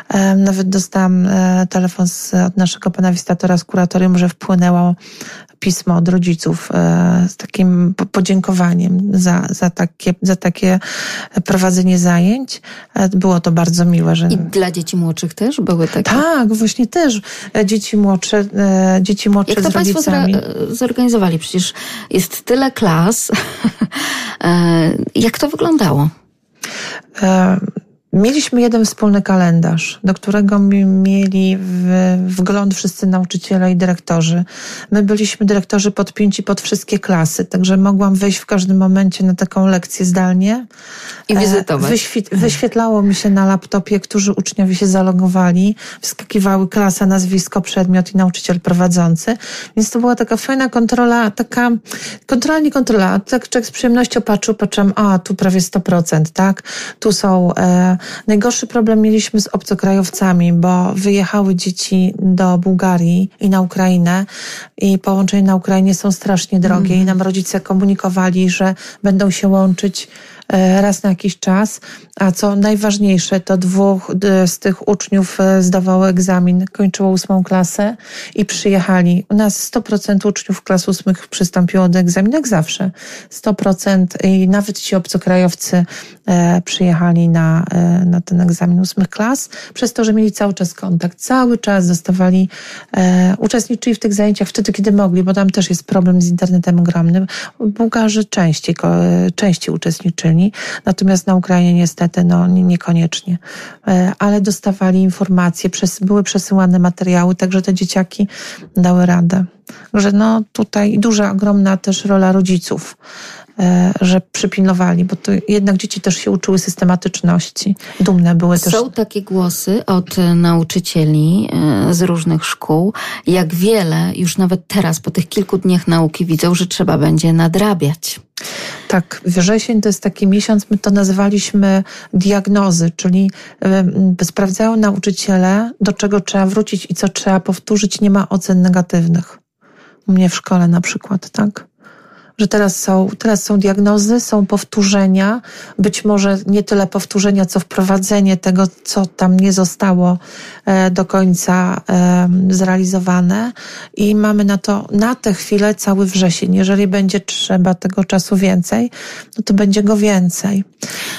S3: E, nawet dostałam e, telefon z, od naszego pana wizytatora z kuratorium, że wpłynęło pismo od rodziców e, z takim podziękowaniem za, za, takie, za takie prowadzenie zajęć. E, było to bardzo miłe. Że...
S2: I dla dzieci młodszych też były takie?
S3: Tak, właśnie też. Dzieci młodsze, dzieci młodsze
S2: Jak to
S3: z
S2: Państwo zorganizowali? Przecież jest tyle klas. [LAUGHS] Jak to wyglądało?
S3: Mieliśmy jeden wspólny kalendarz, do którego mieli wgląd wszyscy nauczyciele i dyrektorzy. My byliśmy dyrektorzy podpięci pod wszystkie klasy, także mogłam wejść w każdym momencie na taką lekcję zdalnie.
S2: I e, wizytować.
S3: wyświetlało mi się na laptopie, którzy uczniowie się zalogowali, wskakiwały klasa, nazwisko, przedmiot i nauczyciel prowadzący. Więc to była taka fajna kontrola, taka kontrola, nie kontrola. Tak człowiek z przyjemnością patrzył, patrzyłam, a tu prawie 100%, tak? Tu są... E, Najgorszy problem mieliśmy z obcokrajowcami, bo wyjechały dzieci do Bułgarii i na Ukrainę i połączenia na Ukrainie są strasznie drogie mm. i nam rodzice komunikowali, że będą się łączyć E, raz na jakiś czas, a co najważniejsze, to dwóch z tych uczniów e, zdawało egzamin, kończyło ósmą klasę i przyjechali. U nas 100% uczniów klas ósmych przystąpiło do egzaminu, jak zawsze. 100% i nawet ci obcokrajowcy przyjechali na, na ten egzamin ósmych klas, przez to, że mieli cały czas kontakt, cały czas dostawali, uczestniczyli w tych zajęciach wtedy, kiedy mogli, bo tam też jest problem z internetem ogromnym. Bułgarzy częściej, częściej uczestniczyli natomiast na Ukrainie niestety no, niekoniecznie. E, ale dostawali informacje, były przesyłane materiały, także te dzieciaki dały radę. Że no tutaj duża, ogromna też rola rodziców e, że przypilnowali, bo to jednak dzieci też się uczyły systematyczności. Dumne były też.
S2: Są takie głosy od nauczycieli e, z różnych szkół, jak wiele już nawet teraz po tych kilku dniach nauki widzą, że trzeba będzie nadrabiać.
S3: Tak, wrzesień to jest taki miesiąc, my to nazywaliśmy diagnozy, czyli sprawdzają nauczyciele, do czego trzeba wrócić i co trzeba powtórzyć, nie ma ocen negatywnych. U mnie w szkole na przykład, tak? Że teraz są, teraz są diagnozy, są powtórzenia, być może nie tyle powtórzenia, co wprowadzenie tego, co tam nie zostało e, do końca zrealizowane i mamy na to, na tę chwilę cały wrzesień. Jeżeli będzie trzeba tego czasu więcej, no to będzie go więcej.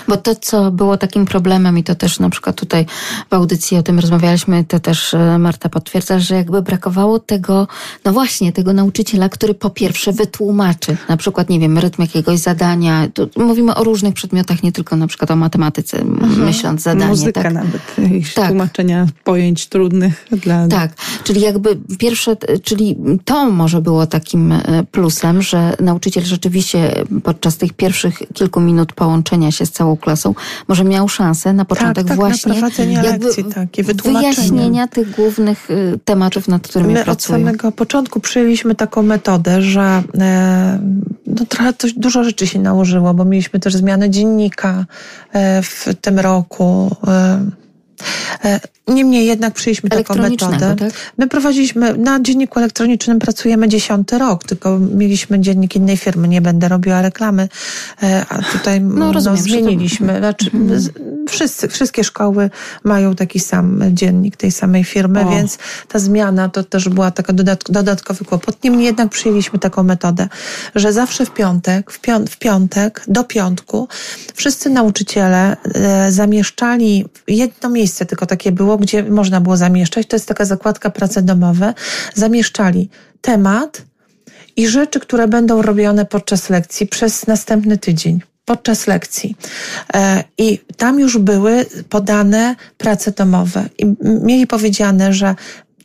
S2: Bo to, co było takim problemem i to też na przykład tutaj w audycji o tym rozmawialiśmy, to też e, Marta potwierdza, że jakby brakowało tego, no właśnie, tego nauczyciela, który po pierwsze wytłumaczy na przykład, nie wiem, rytm jakiegoś zadania. Tu mówimy o różnych przedmiotach, nie tylko na przykład o matematyce, mhm. myśląc zadanie.
S4: Muzyka
S2: tak?
S4: nawet, tak. tłumaczenia pojęć trudnych dla...
S2: Tak, czyli jakby pierwsze, czyli to może było takim e, plusem, że nauczyciel rzeczywiście podczas tych pierwszych kilku minut połączenia się z całą klasą może miał szansę na początek
S3: tak, tak,
S2: właśnie
S3: na jakby lekcji, takie,
S2: wyjaśnienia tych głównych e, tematów, nad którymi
S3: My
S2: pracują.
S3: od samego początku przyjęliśmy taką metodę, że e, no trochę coś, dużo rzeczy się nałożyło, bo mieliśmy też zmianę dziennika e, w tym roku. E, e, Niemniej jednak przyjęliśmy taką metodę. Tak? My prowadziliśmy, na dzienniku elektronicznym pracujemy dziesiąty rok, tylko mieliśmy dziennik innej firmy, nie będę robiła reklamy, a tutaj no, rozumiem, no, zmieniliśmy. Znaczy, mhm. wszyscy, wszystkie szkoły mają taki sam dziennik tej samej firmy, o. więc ta zmiana to też była taka dodatkowy kłopot. Niemniej jednak przyjęliśmy taką metodę, że zawsze w piątek, w, pią w piątek, do piątku, wszyscy nauczyciele e, zamieszczali jedno miejsce, tylko takie było, gdzie można było zamieszczać, to jest taka zakładka prace domowe, zamieszczali temat i rzeczy, które będą robione podczas lekcji przez następny tydzień podczas lekcji. E, I tam już były podane prace domowe. I mieli powiedziane, że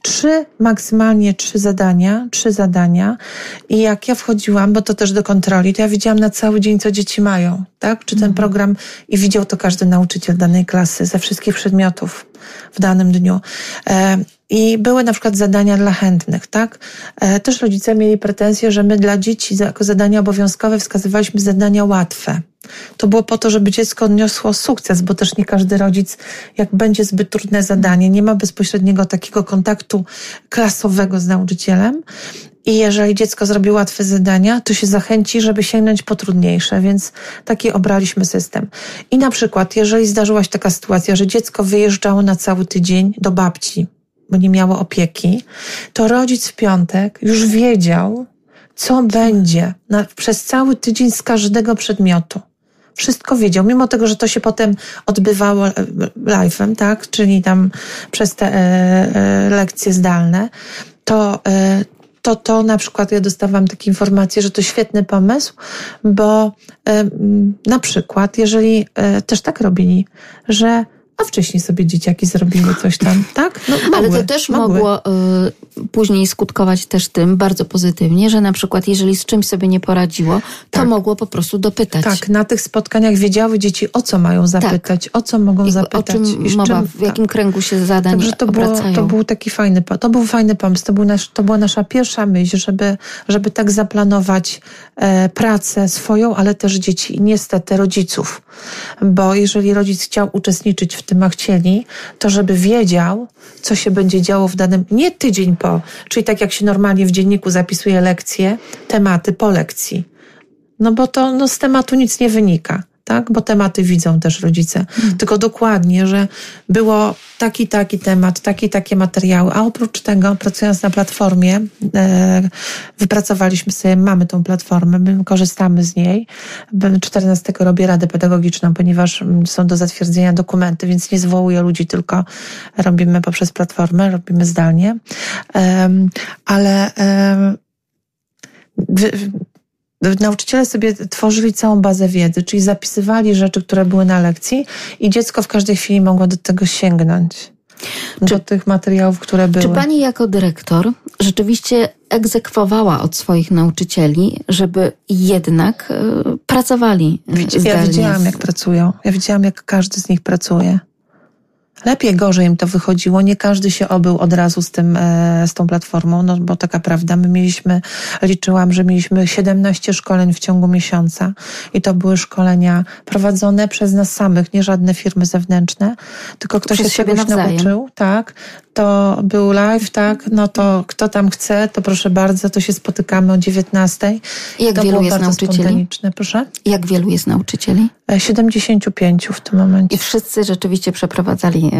S3: trzy, maksymalnie trzy zadania, trzy zadania. I jak ja wchodziłam, bo to też do kontroli, to ja widziałam na cały dzień, co dzieci mają, tak? Czy ten mhm. program, i widział to każdy nauczyciel danej klasy ze wszystkich przedmiotów w danym dniu. E, I były na przykład zadania dla chętnych, tak? E, też rodzice mieli pretensje, że my dla dzieci jako zadania obowiązkowe wskazywaliśmy zadania łatwe. To było po to, żeby dziecko odniosło sukces, bo też nie każdy rodzic, jak będzie zbyt trudne zadanie, nie ma bezpośredniego takiego kontaktu klasowego z nauczycielem. I jeżeli dziecko zrobi łatwe zadania, to się zachęci, żeby sięgnąć po trudniejsze, więc taki obraliśmy system. I na przykład, jeżeli zdarzyła się taka sytuacja, że dziecko wyjeżdżało na cały tydzień do babci, bo nie miało opieki, to rodzic w piątek już wiedział, co będzie na, przez cały tydzień z każdego przedmiotu. Wszystko wiedział, mimo tego, że to się potem odbywało e, live'em, tak, czyli tam przez te e, e, lekcje zdalne, to, to to na przykład ja dostawałam takie informacje, że to świetny pomysł, bo na przykład, jeżeli też tak robili, że a wcześniej sobie dzieciaki zrobiły coś tam, tak? No,
S2: Ale
S3: mogły,
S2: to też
S3: mogły.
S2: mogło y, później skutkować też tym bardzo pozytywnie, że na przykład jeżeli z czymś sobie nie poradziło, to
S3: Tak.
S2: mogło po prostu dopytać.
S3: Tak, na tych spotkaniach wiedziały dzieci, o co mają zapytać, o co mogą
S2: I
S3: zapytać.
S2: Tak. o czym
S3: i
S2: mowa,
S3: czym-
S2: w jakim kręgu się zadań
S3: Także to, było,
S2: obracają.
S3: to był taki fajny, to był fajny pomysł. To, był nasz, to była nasza pierwsza myśl, żeby, żeby tak zaplanować e, pracę swoją, ale też dzieci i niestety rodziców. Bo jeżeli rodzic chciał uczestniczyć w tym, a chcieli, to żeby wiedział, co się będzie działo w danym, nie tydzień po, czyli tak jak się normalnie w dzienniku zapisuje lekcje, tematy po lekcji. No bo to no, z tematu nic nie wynika, tak? Bo tematy widzą też rodzice. Tylko dokładnie, że było taki, taki temat, taki, takie materiały, a oprócz tego, pracując na platformie, e, wypracowaliśmy sobie, mamy tą platformę, my korzystamy z niej. 14 robię radę pedagogiczną, ponieważ mm, są do zatwierdzenia dokumenty, więc nie zwołuję ludzi, tylko robimy poprzez platformę, robimy zdalnie. Ale wy, Nauczyciele sobie tworzyli całą bazę wiedzy, czyli zapisywali rzeczy, które były na lekcji i dziecko w każdej chwili mogło do tego sięgnąć. do tych materiałów, które były.
S2: Czy pani jako dyrektor rzeczywiście egzekwowała od swoich nauczycieli, żeby jednak y, pracowali y,
S3: Ja
S2: zdalnie?
S3: widziałam, jak pracują. Ja widziałam, jak każdy z nich pracuje. Lepiej, gorzej im to wychodziło. Nie każdy się obył od razu z tym, e, z tą platformą, no bo taka prawda. My mieliśmy, liczyłam, że mieliśmy 17 szkoleń w ciągu miesiąca i to były szkolenia prowadzone przez nas samych, nie żadne firmy zewnętrzne, tylko ktoś
S2: Przez
S3: się czegoś nauczył, tak. To był live, tak, no to kto tam chce, to proszę bardzo, to się spotykamy o 19.
S2: Jak
S3: to
S2: wielu
S3: było
S2: jest nauczycieli?
S3: proszę.
S2: Jak wielu jest nauczycieli?
S3: E, 75 w tym momencie.
S2: I wszyscy rzeczywiście przeprowadzali e, e,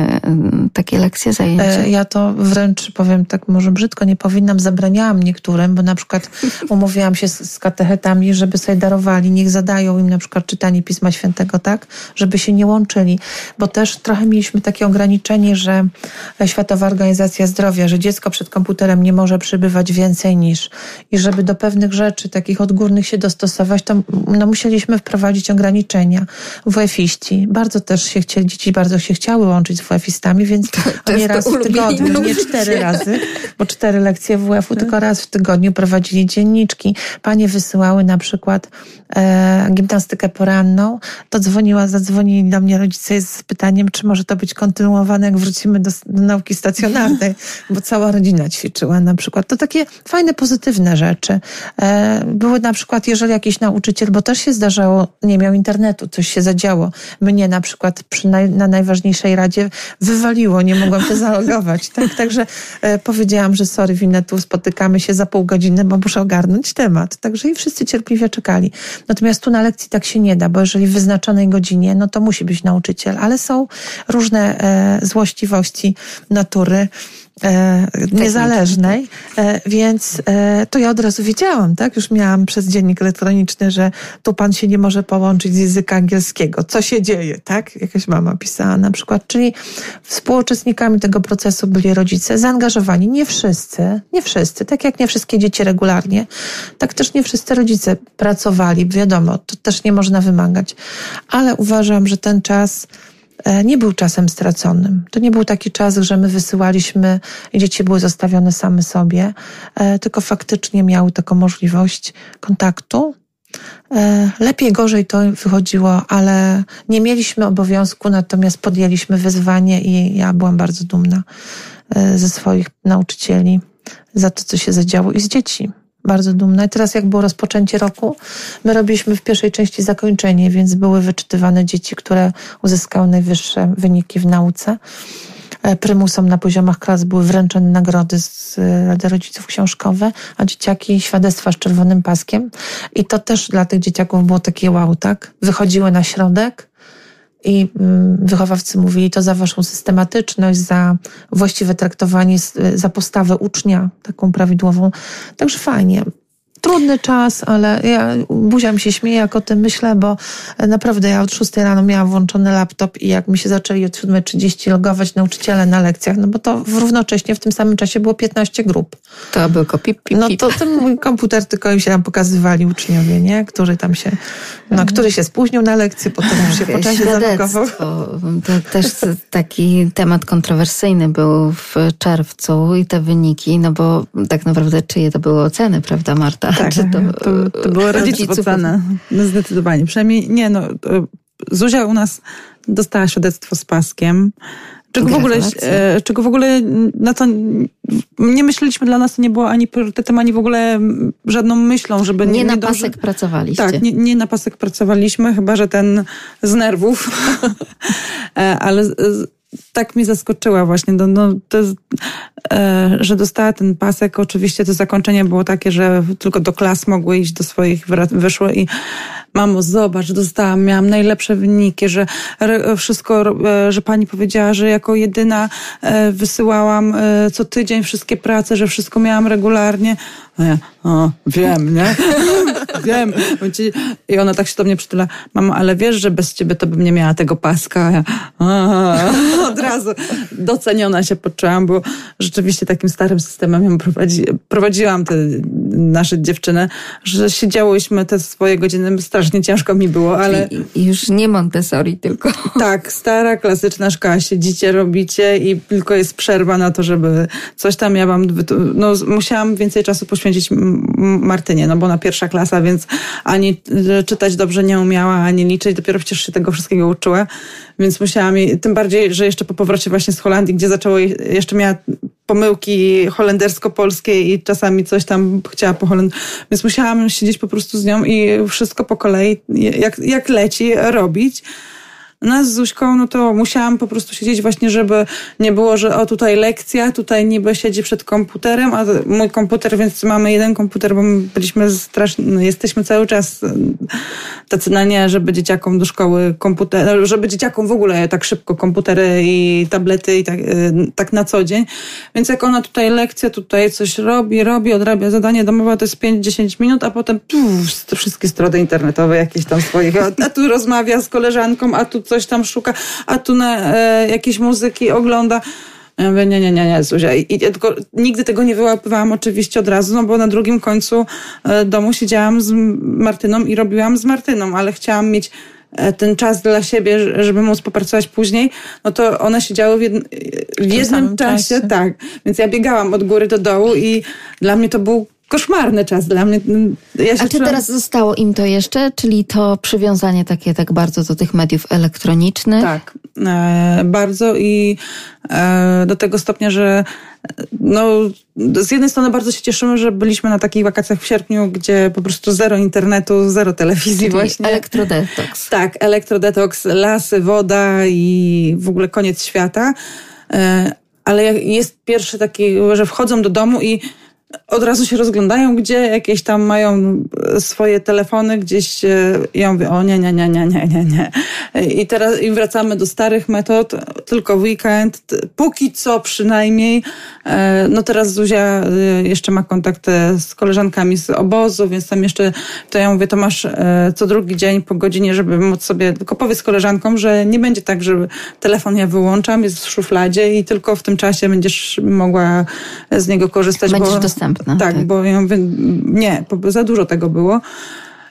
S2: takie lekcje, zajęcia.
S3: E, Ja to wręcz powiem tak może brzydko, nie powinnam, zabraniałam niektórym, bo na przykład [LAUGHS] umówiłam się z, z katechetami, żeby sobie darowali, niech zadają im na przykład czytanie Pisma Świętego, tak, żeby się nie łączyli, bo też trochę mieliśmy takie ograniczenie, że Światowa Organizacja Zdrowia, że dziecko przed komputerem nie może przybywać więcej niż i żeby do pewnych rzeczy takich odgórnych się dostosować, to no, musieliśmy wprowadzić ograniczenia. WF-iści bardzo też się chcieli, dzieci bardzo się chciały łączyć z WF-istami, więc
S2: to
S3: oni
S2: jest
S3: raz
S2: to
S3: w tygodniu, nie cztery razy, bo cztery lekcje WF-u, tylko raz w tygodniu prowadzili dzienniczki. Panie wysyłały na przykład e, gimnastykę poranną, to dzwoniła, zadzwonili do mnie rodzice z pytaniem, czy może to być kontynuowane, jak wrócimy do, do nauki stacjonarnej, bo cała rodzina ćwiczyła na przykład. To takie fajne, pozytywne rzeczy. E, były na przykład, jeżeli jakiś nauczyciel, bo też się zdarzało, nie miał internetu, coś się zadziało. Mnie na przykład przy naj, na najważniejszej radzie wywaliło, nie mogłam się zalogować. Tak, także e, powiedziałam, że sorry, Winetu, spotykamy się za pół godziny, bo muszę ogarnąć temat. Także i wszyscy cierpliwie czekali. Natomiast tu na lekcji tak się nie da, bo jeżeli w wyznaczonej godzinie, no to musi być nauczyciel, ale są różne e, złośliwości natury niezależnej, e, więc e, to ja od razu wiedziałam, tak? Już miałam przez dziennik elektroniczny, że tu pan się nie może połączyć z języka angielskiego. Co się dzieje, tak? Jakaś mama pisała na przykład. Czyli współuczestnikami tego procesu byli rodzice zaangażowani. Nie wszyscy, nie wszyscy, tak jak nie wszystkie dzieci regularnie, tak też nie wszyscy rodzice pracowali. Wiadomo, to też nie można wymagać. Ale uważam, że ten czas e, nie był czasem straconym. To nie był taki czas, że my wysyłaliśmy i dzieci były zostawione same sobie, e, tylko faktycznie miały taką możliwość kontaktu. E, Lepiej, gorzej to wychodziło, ale nie mieliśmy obowiązku, natomiast podjęliśmy wyzwanie i ja byłam bardzo dumna e, ze swoich nauczycieli za to, co się zadziało i z dzieci. Bardzo dumna. I teraz, jak było rozpoczęcie roku, my robiliśmy w pierwszej części zakończenie, więc były wyczytywane dzieci, które uzyskały najwyższe wyniki w nauce. E, Prymusom na poziomach klas były wręczone nagrody z e, Rady Rodziców książkowe, a dzieciaki świadectwa z czerwonym paskiem. I to też dla tych dzieciaków było takie wow, tak? Wychodziły na środek, i mm, wychowawcy mówili to za waszą systematyczność, za właściwe traktowanie, za postawę ucznia, taką prawidłową. Także fajnie. Trudny czas, ale ja buzia mi się śmieje, jak o tym myślę, bo naprawdę ja od 6 rano miałam włączony laptop i jak mi się zaczęli od 7.30 logować nauczyciele na lekcjach, no bo to równocześnie w tym samym czasie było 15 grup.
S2: To był pip, pip,
S3: No to ten mój komputer tylko im się tam pokazywali uczniowie, nie? Który tam się, no, który się spóźnił na lekcję, potem już się po czasie zalogował.
S2: To też taki temat kontrowersyjny był w czerwcu i te wyniki, no bo tak naprawdę czyje to były oceny, prawda Marta?
S4: Tak,
S2: Czy
S4: to, to, to było rodziców ocena. No zdecydowanie. Przynajmniej nie, no Zuzia u nas dostała świadectwo z paskiem. Czego w, ogóle, e, czego w ogóle na to nie myśleliśmy, dla nas to nie było ani priorytetem, ani w ogóle żadną myślą, żeby
S2: nie... Nie na
S3: dąży...
S2: pasek pracowaliście.
S4: Tak, nie, nie na pasek pracowaliśmy, chyba, że ten z nerwów. [LAUGHS] E, ale tak mi zaskoczyła właśnie, no, no, to, e, że dostała ten pasek. Oczywiście to zakończenie było takie, że tylko do klas mogły iść, do swoich wyszły i mamo, zobacz, dostałam, miałam najlepsze wyniki, że wszystko, e, że pani powiedziała, że jako jedyna e, wysyłałam e, co tydzień wszystkie prace, że wszystko miałam regularnie. A ja, o, wiem, nie? [LAUGHS] wiem. I ona tak się do mnie przytula, mamo, ale wiesz, że bez ciebie to bym nie miała tego paska. Ja, [LAUGHS] od razu doceniona się poczułam, bo rzeczywiście takim starym systemem ją prowadzi, prowadziłam te nasze dziewczyny, że siedziałyśmy te swoje godziny, strasznie ciężko mi było, ale...
S2: I już nie Montessori, tylko... [LAUGHS]
S4: Tak, stara, klasyczna szkoła, siedzicie, robicie i tylko jest przerwa na to, żeby coś tam ja wam... No, musiałam więcej czasu poświęcić Martynie, no bo na pierwsza klasa, więc ani czytać dobrze nie umiała, ani liczyć, dopiero przecież się tego wszystkiego uczyła, więc musiałam jej, tym bardziej, że jeszcze po powrocie właśnie z Holandii, gdzie zaczęło, jeszcze miała pomyłki holendersko-polskie i czasami coś tam chciała po holendersku. Więc musiałam siedzieć po prostu z nią i wszystko po kolei, jak, jak leci, robić. No z Zuśką, no to musiałam po prostu siedzieć właśnie, żeby nie było, że o tutaj lekcja, tutaj niby siedzi przed komputerem, a mój komputer, więc mamy jeden komputer, bo my byliśmy strasznie, no jesteśmy cały czas e, tacy na nie, żeby dzieciakom do szkoły komputer, no, żeby dzieciakom w ogóle tak szybko komputery i tablety i tak, e, tak na co dzień. Więc jak ona tutaj lekcja, tutaj coś robi, robi, odrabia zadanie domowe, to jest 5-10 minut, a potem puf, wszystkie strony internetowe jakieś tam a, a tu rozmawia z koleżanką, a tu coś tam szuka, a tu na e, jakieś muzyki ogląda. Ja mówię, nie, nie, nie, nie, Zuzia. I, tylko nigdy tego nie wyłapywałam oczywiście od razu, no bo na drugim końcu e, domu siedziałam z Martyną i robiłam z Martyną, ale chciałam mieć e, ten czas dla siebie, żeby móc popracować później, no to one siedziały w, jedn, w jednym czasie, czasie, tak. Więc ja biegałam od góry do dołu i dla mnie to był koszmarny czas dla mnie.
S2: Ja A czy czułam... teraz zostało im to jeszcze, czyli to przywiązanie takie tak bardzo do tych mediów elektronicznych?
S4: Tak, e, bardzo i e, do tego stopnia, że no, z jednej strony bardzo się cieszymy, że byliśmy na takich wakacjach w sierpniu, gdzie po prostu zero internetu, zero telewizji
S2: Czyli
S4: właśnie.
S2: Elektrodetoks.
S4: Tak, elektrodetoks, lasy, woda i w ogóle koniec świata. E, ale jest pierwszy taki, że wchodzą do domu i od razu się rozglądają, gdzie jakieś tam mają swoje telefony, gdzieś ja mówię, o nie, nie, nie, nie, nie, nie, nie. I teraz i wracamy do starych metod, tylko weekend, póki co przynajmniej. E, no teraz Zuzia e, jeszcze ma kontakt z koleżankami z obozu, więc tam jeszcze, to ja mówię, to masz e, co drugi dzień po godzinie, żeby móc sobie, tylko powiedz koleżankom, że nie będzie tak, że telefon ja wyłączam, jest w szufladzie i tylko w tym czasie będziesz mogła z niego korzystać.
S2: Będziesz bo,
S4: Tak, tak, bo ja mówię, nie, za dużo tego było.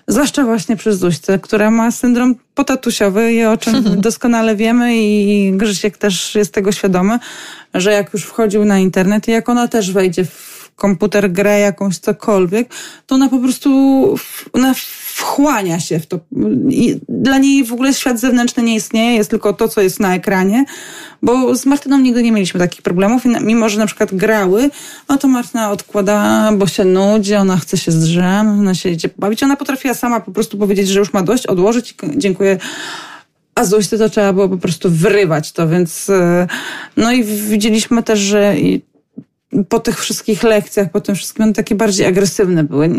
S4: Zwłaszcza właśnie przez Zuśce, która ma syndrom potatusiowy i o czym [LAUGHS] doskonale wiemy i Grzysiek też jest tego świadomy, że jak już wchodził na internet i jak ona też wejdzie w komputer, grę jakąś cokolwiek, to ona po prostu ona wchłania się w to. I dla niej w ogóle świat zewnętrzny nie istnieje, jest tylko to, co jest na ekranie, bo z Martyną nigdy nie mieliśmy takich problemów mimo, że na przykład grały, no to Martyna odkłada, bo się nudzi, ona chce się zdrzem, ona się idzie bawić. Ona potrafiła sama po prostu powiedzieć, że już ma dość, odłożyć i dziękuję a Zuśce to trzeba było po prostu wyrywać to, więc e, no i widzieliśmy też, że po tych wszystkich lekcjach, po tym wszystkim, one takie bardziej agresywne były.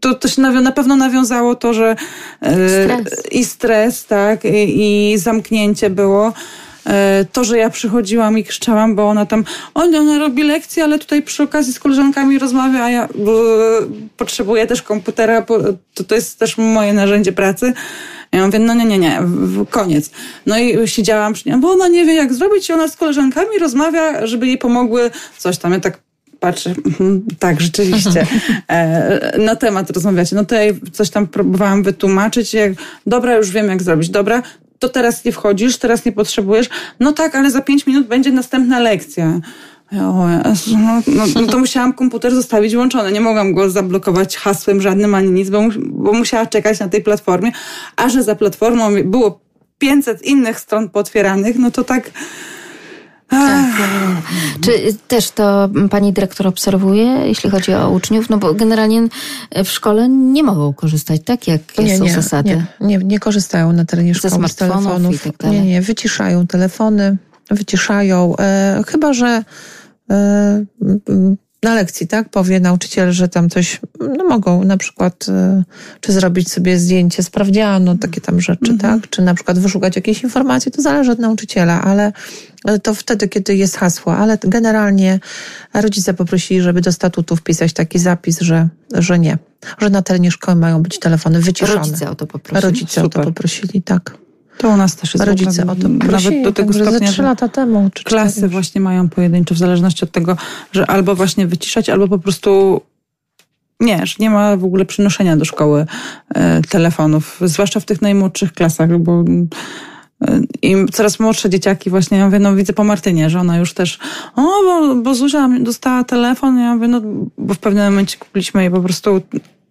S4: To, to się na pewno nawiązało to, że
S2: e, stres.
S4: i stres, tak, i, i zamknięcie było. e, to, że ja przychodziłam i krzyczałam, bo ona tam, ona, ona robi lekcje, ale tutaj przy okazji z koleżankami rozmawia, a ja bo, potrzebuję też komputera, bo to, to jest też moje narzędzie pracy. Ja mówię, no nie, nie, nie, koniec. No i siedziałam przy niej, bo ona nie wie jak zrobić i ona z koleżankami rozmawia, żeby jej pomogły coś tam. Ja tak patrzę, mhm, tak, rzeczywiście, [LAUGHS] e, na temat rozmawiacie. No to ja coś tam próbowałam wytłumaczyć, jak, dobra, już wiem jak zrobić, dobra, to teraz nie wchodzisz, teraz nie potrzebujesz. No tak, ale za pięć minut będzie następna lekcja. O Jezu, no, no, no, to musiałam komputer zostawić włączony. Nie mogłam go zablokować hasłem żadnym ani nic, bo, bo musiała czekać na tej platformie. A że za platformą było 500 innych stron potwieranych, no to tak...
S2: Tak. Czy też to pani dyrektor obserwuje, jeśli chodzi o uczniów? No bo generalnie w szkole nie mogą korzystać, tak? Jak nie, są
S3: nie,
S2: zasady?
S3: Nie, nie, nie korzystają na terenie szkoły z telefonów.
S2: Tak
S3: nie, nie, wyciszają telefony, wyciszają. E, chyba, że e, na lekcji, tak, powie nauczyciel, że tam coś, no mogą na przykład, y, czy zrobić sobie zdjęcie sprawdziano, takie tam rzeczy, mhm. tak, czy na przykład wyszukać jakieś informacje, to zależy od nauczyciela, ale to wtedy, kiedy jest hasło, ale generalnie rodzice poprosili, żeby do statutu wpisać taki zapis, że, że nie, że na terenie szkoły mają być telefony wyciszone.
S2: Rodzice o to poprosili.
S3: Rodzice Super. o to poprosili, tak.
S4: To u nas też jest
S3: Rodzice o prosili, nawet do tego stopnia, trzy lata temu. Czy
S4: klasy właśnie mają pojedynczo, w zależności od tego, że albo właśnie wyciszać, albo po prostu nie, że nie ma w ogóle przynoszenia do szkoły e, telefonów, zwłaszcza w tych najmłodszych klasach, bo e, i coraz młodsze dzieciaki właśnie, ja mówię, no widzę po Martynie, że ona już też, o, bo, bo Zuzia dostała telefon, ja mówię, no, bo w pewnym momencie kupiliśmy jej po prostu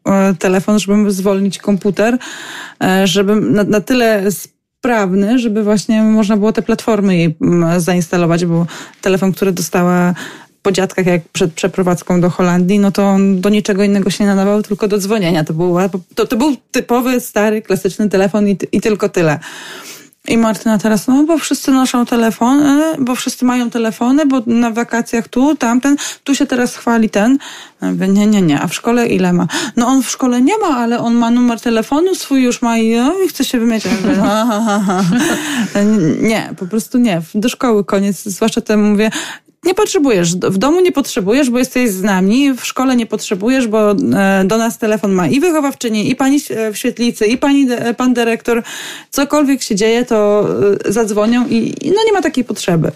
S4: e, telefon, żeby zwolnić komputer, żeby na, na tyle sprawny, żeby właśnie można było te platformy jej mm, zainstalować, bo telefon, który dostała po dziadkach, jak przed przeprowadzką do Holandii, no to on do niczego innego się nie nadawał, tylko do dzwonienia. To był, to, to był typowy, stary, klasyczny telefon i, i tylko tyle. I Martyna teraz, no bo wszyscy noszą telefony, bo wszyscy mają telefony, bo na wakacjach tu, tamten, tu się teraz chwali ten. mówię, nie, nie, nie, a w szkole ile ma? No on w szkole nie ma, ale on ma numer telefonu swój już ma i, no, i chce się wymieć. [LAUGHS] Nie, po prostu nie. Do szkoły koniec, zwłaszcza temu mówię, nie potrzebujesz. W domu nie potrzebujesz, bo jesteś z nami. W szkole nie potrzebujesz, bo e, do nas telefon ma i wychowawczyni, i pani w świetlicy, i pani, pan dyrektor. Cokolwiek się dzieje, to e, zadzwonią i no nie ma takiej potrzeby.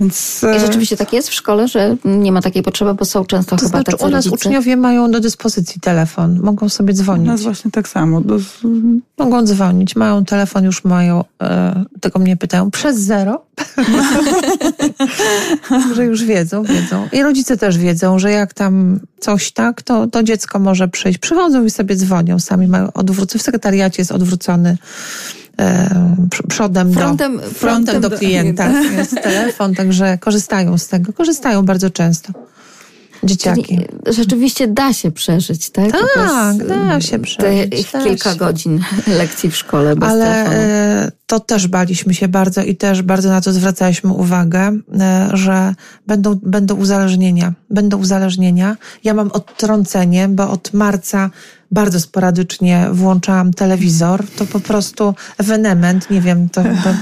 S2: Więc, I rzeczywiście tak jest w szkole, że nie ma takiej potrzeby, bo są często to chyba znaczy, tacy
S3: u nas
S2: rodzice.
S3: uczniowie mają do dyspozycji telefon, mogą sobie dzwonić.
S4: U nas właśnie tak samo. Do...
S3: Mogą dzwonić, mają telefon, już mają, e, tego mnie pytają, przez zero. [LAUGHS] że już wiedzą, wiedzą. I rodzice też wiedzą, że jak tam coś tak, to, to dziecko może przyjść. Przychodzą i sobie dzwonią, sami mają odwrócony. W sekretariacie jest odwrócony e, przodem, frontem, do, frontem, frontem do klienta. Do... [LAUGHS] Jest telefon, także korzystają z tego. Korzystają bardzo często dzieciaki. Czyli
S2: rzeczywiście da się przeżyć, tak?
S3: Tak, da się przeżyć.
S2: Te kilka się. godzin [LAUGHS] lekcji w szkole bez
S3: Ale
S2: telefonu.
S3: E, to też baliśmy się bardzo i też bardzo na to zwracaliśmy uwagę, e, że będą, będą uzależnienia. Będą uzależnienia. Ja mam odtrącenie, bo od marca bardzo sporadycznie włączałam telewizor, to po prostu ewenement, nie wiem, to, to e,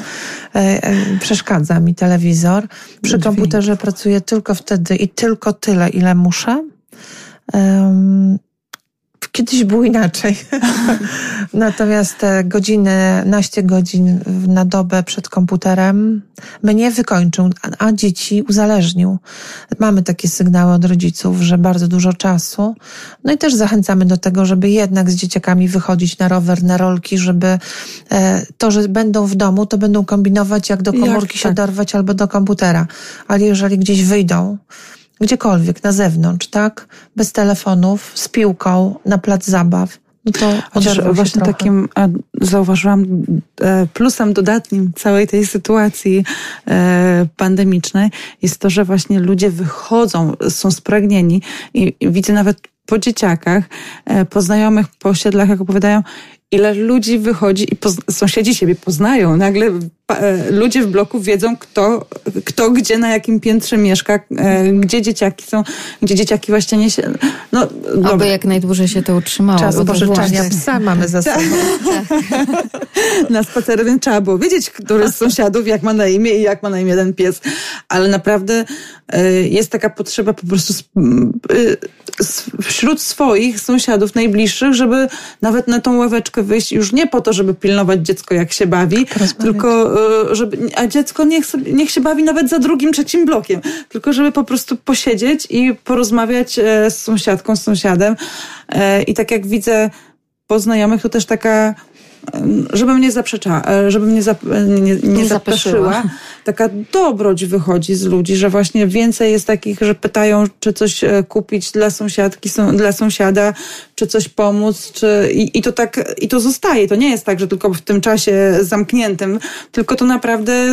S3: e, przeszkadza mi telewizor. Przy komputerze pracuję tylko wtedy i tylko tyle, ile muszę. Um, Kiedyś było inaczej. [LAUGHS] Natomiast te godziny, naście godzin na dobę przed komputerem mnie wykończył, a dzieci uzależnił. Mamy takie sygnały od rodziców, że bardzo dużo czasu. No i też zachęcamy do tego, żeby jednak z dzieciakami wychodzić na rower, na rolki, żeby e, to, że będą w domu, to będą kombinować, jak do komórki jak, się tak. dorwać albo do komputera. Ale jeżeli gdzieś wyjdą, gdziekolwiek, na zewnątrz, tak? Bez telefonów, z piłką, na plac zabaw. No to
S4: Chociaż właśnie trochę. takim zauważyłam e, plusem dodatnim całej tej sytuacji e, pandemicznej jest to, że właśnie ludzie wychodzą, są spragnieni i widzę nawet po dzieciakach, e, po znajomych, po osiedlach, jak opowiadają, ile ludzi wychodzi i sąsiedzi siebie poznają. Nagle e, ludzie w bloku wiedzą, kto, kto gdzie, na jakim piętrze mieszka, e, gdzie dzieciaki są, gdzie dzieciaki właśnie nie się... No,
S2: Oby
S4: dobra.
S2: jak najdłużej się to utrzymało.
S3: Czas pożyczania psa mamy za sobą. [LAUGHS]
S4: na spacery, więc trzeba było wiedzieć, który z sąsiadów, jak ma na imię i jak ma na imię ten pies. Ale naprawdę y, jest taka potrzeba po prostu y, wśród swoich sąsiadów najbliższych, żeby nawet na tą ławeczkę wyjść już nie po to, żeby pilnować dziecko, jak się bawi, tylko y, żeby, a dziecko niech, sobie, niech się bawi nawet za drugim, trzecim blokiem, tylko żeby po prostu posiedzieć i porozmawiać e, z sąsiadką, z sąsiadem. E, I tak jak widzę po znajomych, to też taka żeby mnie zaprzeczała, e, żeby mnie zap, nie, nie, nie,
S2: Nie
S4: zapeszyła. Taka dobroć wychodzi z ludzi, że właśnie więcej jest takich, że pytają, czy coś e, kupić dla sąsiadki, są, dla sąsiada, czy coś pomóc, czy, i, i to tak, i to zostaje. To nie jest tak, że tylko w tym czasie zamkniętym, tylko to naprawdę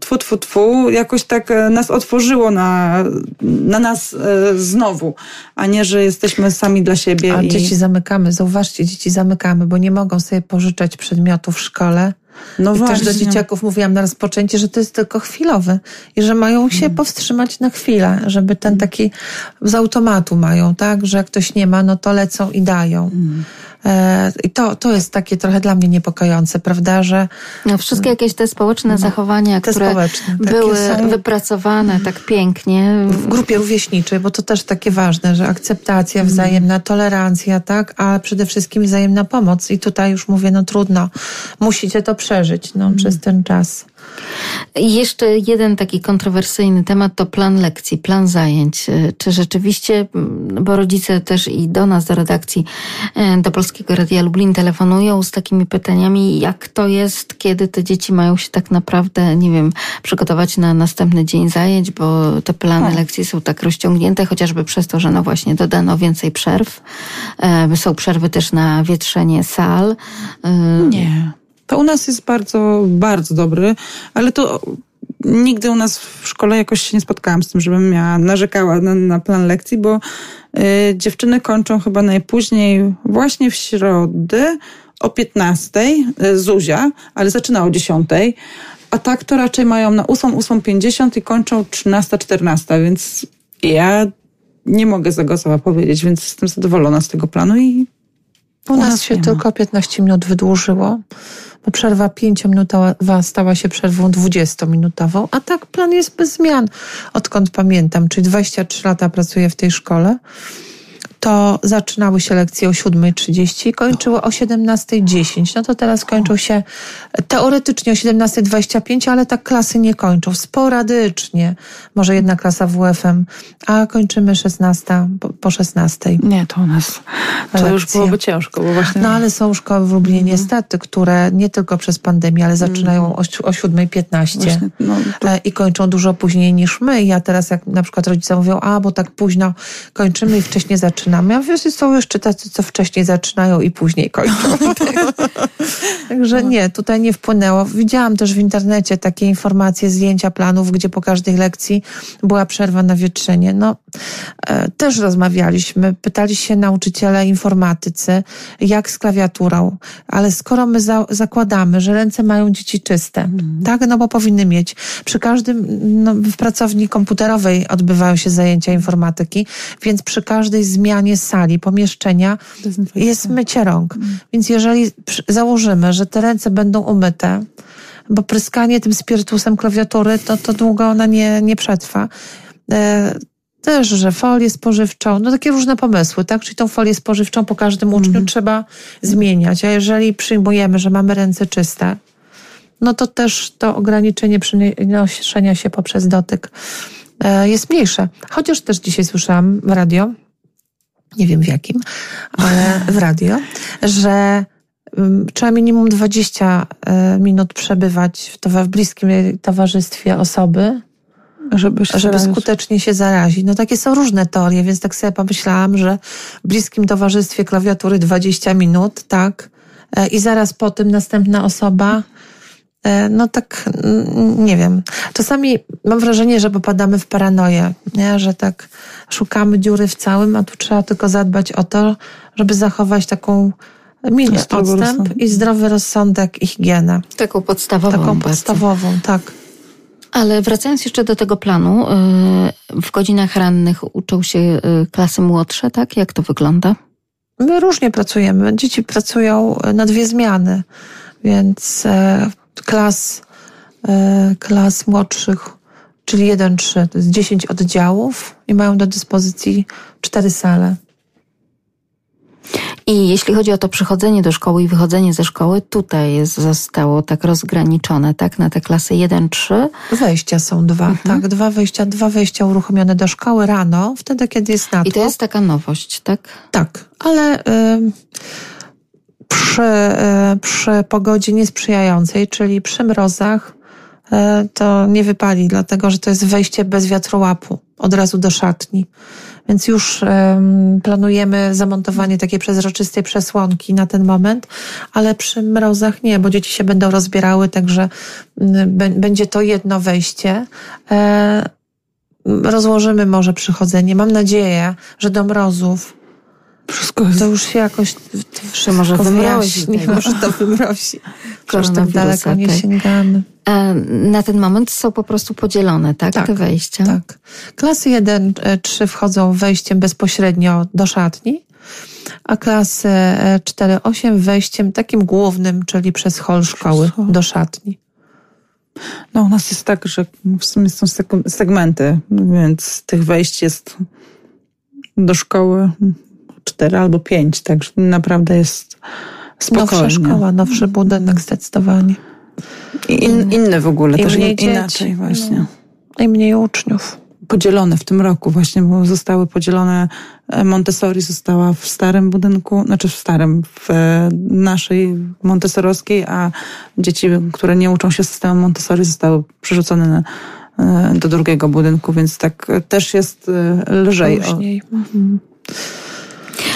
S4: tfu, tfu, tfu, jakoś tak e, nas otworzyło na, na nas e, znowu, a nie, że jesteśmy sami dla siebie.
S3: A
S4: i...
S3: dzieci zamykamy, zauważcie, dzieci zamykamy, bo nie mogą sobie pożyczać przedmiotów w szkole.
S4: no
S3: I też do
S4: właśnie.
S3: dzieciaków mówiłam na rozpoczęcie, że to jest tylko chwilowe i że mają się
S4: Mm.
S3: powstrzymać na chwilę, żeby ten taki z automatu mają, tak, że jak ktoś nie ma, no to lecą i dają.
S4: Mm.
S3: E, I to, to jest takie trochę dla mnie niepokojące, prawda, że
S2: No, wszystkie jakieś te społeczne zachowania,
S3: te
S2: które
S3: społeczne takie
S2: były
S3: są.
S2: wypracowane tak pięknie.
S3: w grupie rówieśniczej, bo to też takie ważne, że akceptacja,
S4: Mm.
S3: wzajemna tolerancja, tak, a przede wszystkim wzajemna pomoc. I tutaj już mówię, no trudno, musicie to przeżyć, no,
S4: Mm.
S3: przez ten czas.
S2: I jeszcze jeden taki kontrowersyjny temat to plan lekcji, plan zajęć. E, Czy rzeczywiście, mm, bo rodzice też i do nas, do redakcji, e, do Polskiego Radia Lublin telefonują z takimi pytaniami, jak to jest, kiedy te dzieci mają się tak naprawdę, nie wiem, przygotować na następny dzień zajęć, bo te plany
S4: Tak.
S2: lekcji są tak rozciągnięte, chociażby przez to, że no właśnie dodano więcej przerw. E, Są przerwy też na wietrzenie sal.
S4: Nie. To u nas jest bardzo, bardzo dobry, ale to nigdy u nas w szkole jakoś się nie spotkałam z tym, żebym miała, narzekała na, na plan lekcji, bo y, dziewczyny kończą chyba najpóźniej właśnie w środę o 15 y, Zuzia, ale zaczyna o 10. A tak to raczej mają na 8, 8.50 i kończą 13-14, więc ja nie mogę za Gosowa powiedzieć, więc jestem zadowolona z tego planu i
S3: U nas się tylko 15 minut wydłużyło, bo przerwa 5-minutowa stała się przerwą 20-minutową, a tak plan jest bez zmian. Odkąd pamiętam, czyli 23 lata pracuję w tej szkole, to zaczynały się lekcje o 7.30 i kończyły o 17.10. No to teraz kończą się teoretycznie o 17.25, ale tak klasy nie kończą. Sporadycznie. Może jedna klasa WF-em, a kończymy 16 po, po 16.
S4: Nie, to u nas to już
S3: Lekcje.
S4: byłoby ciężko, bo właśnie...
S3: No ale są szkoły w Lublinie niestety, które nie tylko przez pandemię, ale zaczynają o, si- o 7.15
S4: właśnie no, to,
S3: e, i kończą dużo później niż my. Ja teraz jak na przykład rodzice mówią, a bo tak późno kończymy i wcześniej zaczynamy. Ja mówię, że są jeszcze tacy, co wcześniej zaczynają i później kończą. [LAUGHS] Także nie, tutaj nie wpłynęło. Widziałam też w internecie takie informacje, zdjęcia planów, gdzie po każdej lekcji była przerwa na wietrzenie. No, e, też rozmawialiśmy, pytali się nauczyciele informatycy, jak z klawiaturą, ale skoro my za, zakładamy, że ręce mają dzieci czyste, tak, no bo powinny mieć. Przy każdym, no, w pracowni komputerowej odbywają się zajęcia informatyki, więc przy każdej zmianie sali, pomieszczenia jest mycie rąk. Więc jeżeli założymy, że te ręce będą umyte, bo pryskanie tym spirytusem klawiatury, to, to długo ona nie, nie przetrwa. E, też, że folię spożywczą, no takie różne pomysły, tak? Czyli tą folię spożywczą po każdym uczniu trzeba zmieniać. A jeżeli przyjmujemy, że mamy ręce czyste, no to też to ograniczenie przenoszenia się poprzez dotyk e, jest mniejsze. Chociaż też dzisiaj słyszałam w radio, nie wiem w jakim, ale w radio, że mm, trzeba minimum 20 e, minut przebywać w, towa- w bliskim towarzystwie osoby,
S4: żeby się
S3: żeby skutecznie się zarazić. No takie są różne teorie, więc tak sobie pomyślałam, że w bliskim towarzystwie klawiatury 20 minut, tak, e, i zaraz po tym następna osoba, no tak, nie wiem. Czasami mam wrażenie, że popadamy w paranoję, nie? że tak szukamy dziury w całym, a tu trzeba tylko zadbać o to, żeby zachować taką
S4: Zdrowy
S3: odstęp
S4: rozsądek.
S3: i zdrowy rozsądek i higienę.
S2: Taką podstawową
S3: Taką
S2: bardzo.
S3: podstawową, tak.
S2: Ale wracając jeszcze do tego planu, y, w godzinach rannych uczą się y, klasy młodsze, tak? Jak to wygląda?
S3: My różnie pracujemy. Dzieci pracują na dwie zmiany, więc e, klas, e, klas młodszych, czyli 1-3, to jest 10 oddziałów i mają do dyspozycji cztery sale.
S2: I jeśli chodzi o to przychodzenie do szkoły i wychodzenie ze szkoły, tutaj jest, zostało tak rozgraniczone, tak? Na te klasy 1-3.
S3: Wejścia są dwa,
S2: Mhm.
S3: tak, dwa wejścia, dwa wejścia uruchomione do szkoły rano, wtedy kiedy jest natłok.
S2: I to jest taka nowość, tak?
S3: Tak, ale y, przy, y, przy pogodzie niesprzyjającej, czyli przy mrozach, y, to nie wypali, dlatego że to jest wejście bez wiatrołapu od razu do szatni. Więc już em, planujemy zamontowanie takiej przezroczystej przesłonki na ten moment, ale przy mrozach nie, bo dzieci się będą rozbierały, także bę- będzie to jedno wejście. E, rozłożymy może przychodzenie. Mam nadzieję, że do mrozów
S4: Wszystko jest
S3: to już się jakoś
S2: Czy może
S3: wyjaśni,
S2: tego.
S3: może to [LAUGHS] wymrozi. Tak
S2: Koronawirusa,
S3: daleko nie
S2: tak.
S3: sięgamy.
S2: E, Na ten moment są po prostu podzielone, tak?
S3: Tak,
S2: Te wejścia.
S3: Tak. Klasy 1-3 wchodzą wejściem bezpośrednio do szatni, a klasy e, 4-8 wejściem takim głównym, czyli przez hol szkoły do szatni.
S4: No u nas jest tak, że w sumie są seg- segmenty, więc tych wejść jest do szkoły cztery albo pięć, także naprawdę jest
S3: Nowsza
S4: spokojnie.
S3: szkoła, nowszy budynek zdecydowanie.
S4: I In, inne w ogóle,
S3: I
S4: też
S3: mniej
S4: in,
S3: dzieci.
S4: inaczej właśnie.
S3: No. I mniej uczniów.
S4: Podzielone w tym roku właśnie, bo zostały podzielone, e, Montessori została w starym budynku, znaczy w starym, w e, naszej montesorowskiej, a dzieci, które nie uczą się systemem Montessori zostały przerzucone na, e, do drugiego budynku, więc tak też jest lżej.
S3: Później.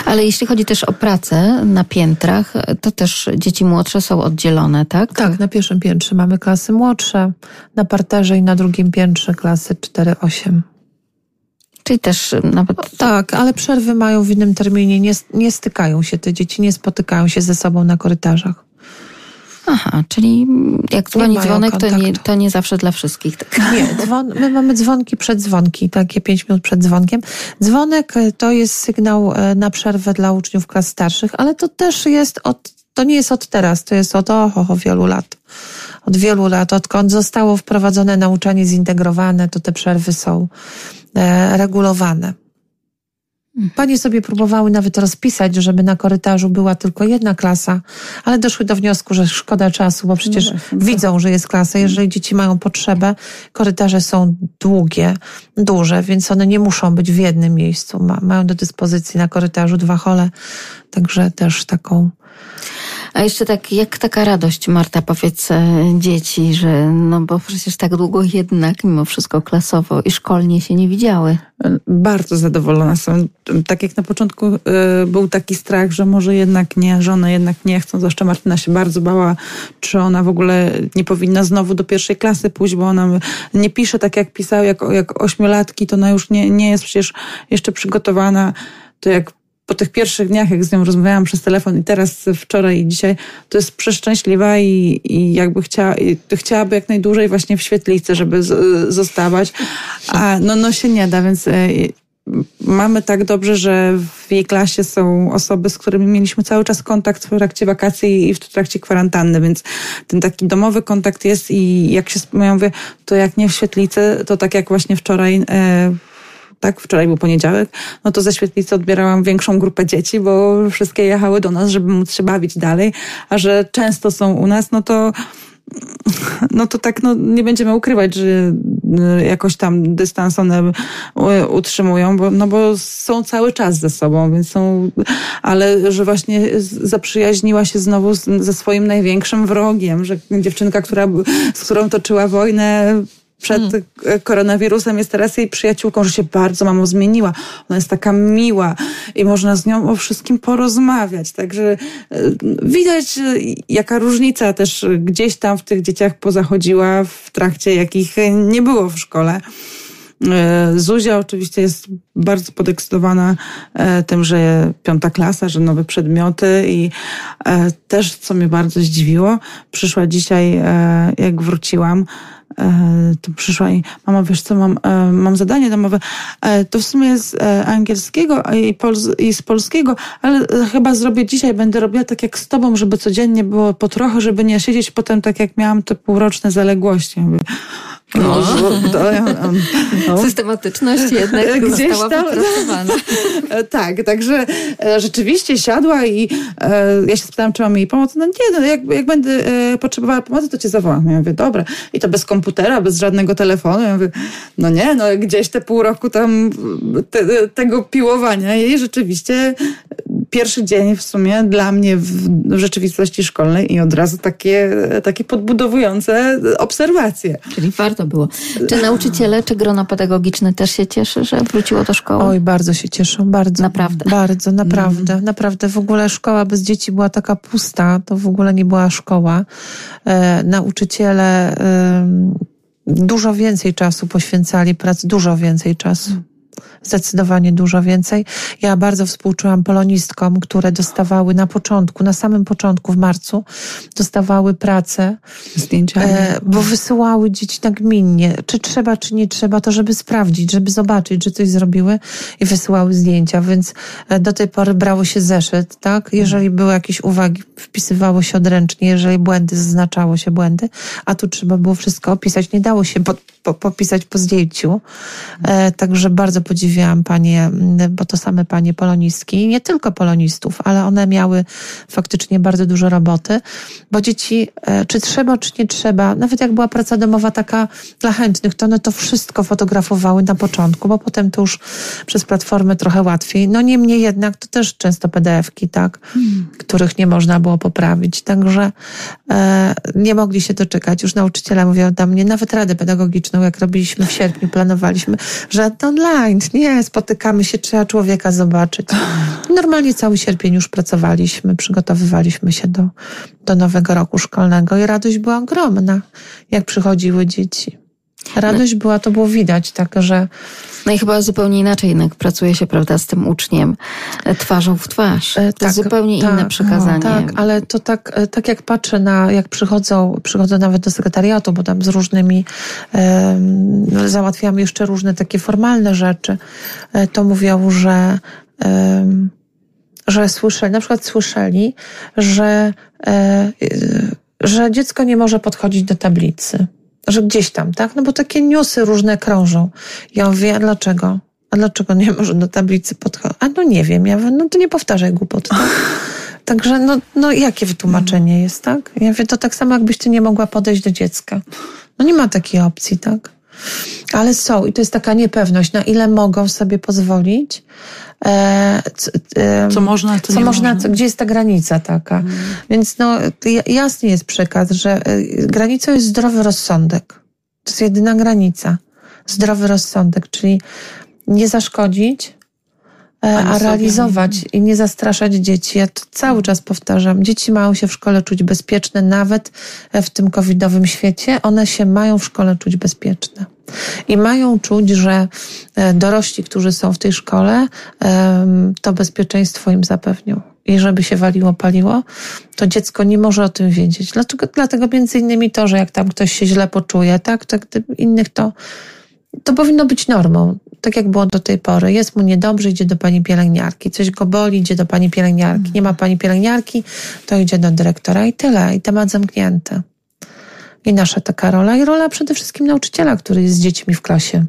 S2: Ale jeśli chodzi też o pracę na piętrach, to też dzieci młodsze są oddzielone, tak?
S3: Tak, na pierwszym piętrze mamy klasy młodsze, na parterze i na drugim piętrze klasy 4-8.
S2: Czyli też nawet
S3: Tak, ale przerwy mają w innym terminie, nie, nie stykają się te dzieci, nie spotykają się ze sobą na korytarzach.
S2: Aha, czyli jak dzwoni
S3: mają
S2: dzwonek, to nie, to nie zawsze dla wszystkich. Tak?
S3: Nie, [LAUGHS] dzwon, my mamy dzwonki przed dzwonki, takie pięć minut przed dzwonkiem. Dzwonek e, to jest sygnał e, na przerwę dla uczniów klas starszych, ale to też jest od, to nie jest od teraz, to jest od oho, wielu lat. Od wielu lat, odkąd zostało wprowadzone nauczanie zintegrowane, to te przerwy są e, regulowane. Panie sobie próbowały nawet rozpisać, żeby na korytarzu była tylko jedna klasa, ale doszły do wniosku, że szkoda czasu, bo przecież
S4: No właśnie,
S3: widzą, że jest klasa. Jeżeli dzieci mają potrzebę, korytarze są długie, duże, więc one nie muszą być w jednym miejscu. Ma, mają do dyspozycji na korytarzu dwa hole, także też taką.
S2: A jeszcze tak, jak taka radość, Marta, powiedz e, dzieci, że no bo przecież tak długo jednak mimo wszystko klasowo i szkolnie się nie widziały.
S4: Bardzo zadowolona są. Tak jak na początku y, był taki strach, że może jednak nie, że one jednak nie chcą, zwłaszcza Martyna się bardzo bała, czy ona w ogóle nie powinna znowu do pierwszej klasy pójść, bo ona nie pisze tak jak pisała, jak, jak ośmiolatki, to ona już nie, nie jest przecież jeszcze przygotowana. To jak po tych pierwszych dniach, jak z nią rozmawiałam przez telefon i teraz wczoraj i dzisiaj, to jest przeszczęśliwa i, i jakby chciała, i chciałaby jak najdłużej właśnie w świetlicy, żeby z, zostawać. A no, no się nie da, więc e, mamy tak dobrze, że w jej klasie są osoby, z którymi mieliśmy cały czas kontakt w trakcie wakacji i w trakcie kwarantanny, więc ten taki domowy kontakt jest i jak się, ja mówię, to jak nie w świetlicy, to tak jak właśnie wczoraj, e, tak, wczoraj był poniedziałek, no to ze świetlicy odbierałam większą grupę dzieci, bo wszystkie jechały do nas, żeby móc się bawić dalej, a że często są u nas, no to no to tak, no nie będziemy ukrywać, że y, jakoś tam dystans one y, utrzymują, bo, no bo są cały czas ze sobą, więc są, ale że właśnie zaprzyjaźniła się znowu z, ze swoim największym wrogiem, że dziewczynka, która, z którą toczyła wojnę przed e, koronawirusem jest teraz jej przyjaciółką, że się bardzo mamo zmieniła. Ona jest taka miła i można z nią o wszystkim porozmawiać. Także e, widać, e, jaka różnica też gdzieś tam w tych dzieciach pozachodziła w trakcie, jakich nie było w szkole. Zuzia oczywiście jest bardzo podekscytowana tym, że piąta klasa, że nowe przedmioty i też, co mnie bardzo zdziwiło, przyszła dzisiaj, jak wróciłam, to przyszła i mama, wiesz co, mam, mam zadanie domowe, to w sumie z angielskiego i, pols i z polskiego, ale chyba zrobię dzisiaj, będę robiła tak jak z tobą, żeby codziennie było po trochę, żeby nie siedzieć potem tak jak miałam te półroczne zaległości. Mówię,
S2: no. To, no. Systematyczność jednak [LAUGHS] Gdzieś została tam, wypracowana.
S4: tak, także e, rzeczywiście siadła i e, ja się spytałam, czy mam jej pomóc. No nie, no jak, jak będę e, potrzebowała pomocy, to cię zawołam. Ja mówię, dobra. I to bez komputera, bez żadnego telefonu. Ja mówię, no nie, no gdzieś te pół roku tam te, tego piłowania jej rzeczywiście pierwszy dzień w sumie dla mnie w, w rzeczywistości szkolnej i od razu takie, takie podbudowujące obserwacje.
S2: Czyli warto było. Czy nauczyciele, czy grono pedagogiczne też się cieszy, że wróciło do szkoły?
S3: Oj, bardzo się cieszą, bardzo.
S2: Naprawdę.
S3: Bardzo, naprawdę. Mm. Naprawdę. W ogóle szkoła bez dzieci była taka pusta, to w ogóle nie była szkoła. E, nauczyciele e, dużo więcej czasu poświęcali pracy, dużo więcej czasu zdecydowanie dużo więcej. Ja bardzo współczułam polonistkom, które dostawały na początku, na samym początku w marcu, dostawały pracę.
S4: Zdjęcia. E,
S3: bo wysyłały dzieci nagminnie, czy trzeba, czy nie trzeba, to żeby sprawdzić, żeby zobaczyć, że coś zrobiły i wysyłały zdjęcia, więc e, do tej pory brało się zeszyt, tak? Jeżeli były jakieś uwagi, wpisywało się odręcznie, jeżeli błędy, zaznaczało się błędy, a tu trzeba było wszystko opisać. Nie dało się po, po, popisać po zdjęciu. E, także bardzo podziwiałam panie, bo to same panie polonistki, nie tylko polonistów, ale one miały faktycznie bardzo dużo roboty, bo dzieci, e, czy trzeba, czy nie trzeba, nawet jak była praca domowa taka dla chętnych, to one to wszystko fotografowały na początku, bo potem to już przez platformy trochę łatwiej. No niemniej jednak to też często PDF-ki, tak, hmm. których nie można było poprawić. Także e, nie mogli się doczekać. Już nauczyciele mówią do mnie, nawet radę pedagogiczną, jak robiliśmy w sierpniu, planowaliśmy, że to online, nie, spotykamy się, trzeba człowieka zobaczyć. Normalnie cały sierpień już pracowaliśmy, przygotowywaliśmy się do, do nowego roku szkolnego i radość była ogromna, jak przychodziły dzieci. Radość była, to było widać, tak, że.
S2: No i chyba zupełnie inaczej jednak pracuje się, prawda, z tym uczniem e, twarzą w twarz. To tak, zupełnie tak, inne przekazanie.
S3: No, tak, ale to tak, e, tak jak patrzę na, jak przychodzą, przychodzą nawet do sekretariatu, bo tam z różnymi, e, załatwiam jeszcze różne takie formalne rzeczy, e, to mówią, że e, że słyszeli, na przykład słyszeli, że, e, że dziecko nie może podchodzić do tablicy że gdzieś tam, tak? No bo takie newsy różne krążą. Ja mówię, a dlaczego? A dlaczego nie może do tablicy podchodzić? A no nie wiem. Ja mówię, no to nie powtarzaj głupot, tak? [LAUGHS] Także no, no jakie wytłumaczenie jest, tak? Ja mówię, to tak samo jakbyś ty nie mogła podejść do dziecka. No nie ma takiej opcji, tak? Ale są i to jest taka niepewność, na ile mogą sobie pozwolić.
S4: E, c, e, co można, co,
S3: co można, można. gdzie jest ta granica taka. Hmm. Więc no, jasny jest przekaz, że e, granicą jest zdrowy rozsądek. To jest jedyna granica. Zdrowy rozsądek, czyli nie zaszkodzić, e, a realizować i nie zastraszać dzieci. Ja to cały czas powtarzam. Dzieci mają się w szkole czuć bezpieczne, nawet w tym covidowym świecie. One się mają w szkole czuć bezpieczne. I mają czuć, że e, dorośli, którzy są w tej szkole, to bezpieczeństwo im zapewnią. I żeby się waliło, paliło, to dziecko nie może o tym wiedzieć. Dlatego, dlatego między innymi to, że jak tam ktoś się źle poczuje, tak, to innych to, to powinno być normą. Tak jak było do tej pory. Jest mu niedobrze, idzie do pani pielęgniarki. Coś go boli, idzie do pani pielęgniarki. Nie ma pani pielęgniarki, to idzie do dyrektora i tyle. I temat zamknięty. I nasza taka rola, i rola przede wszystkim nauczyciela, który jest z dziećmi w klasie.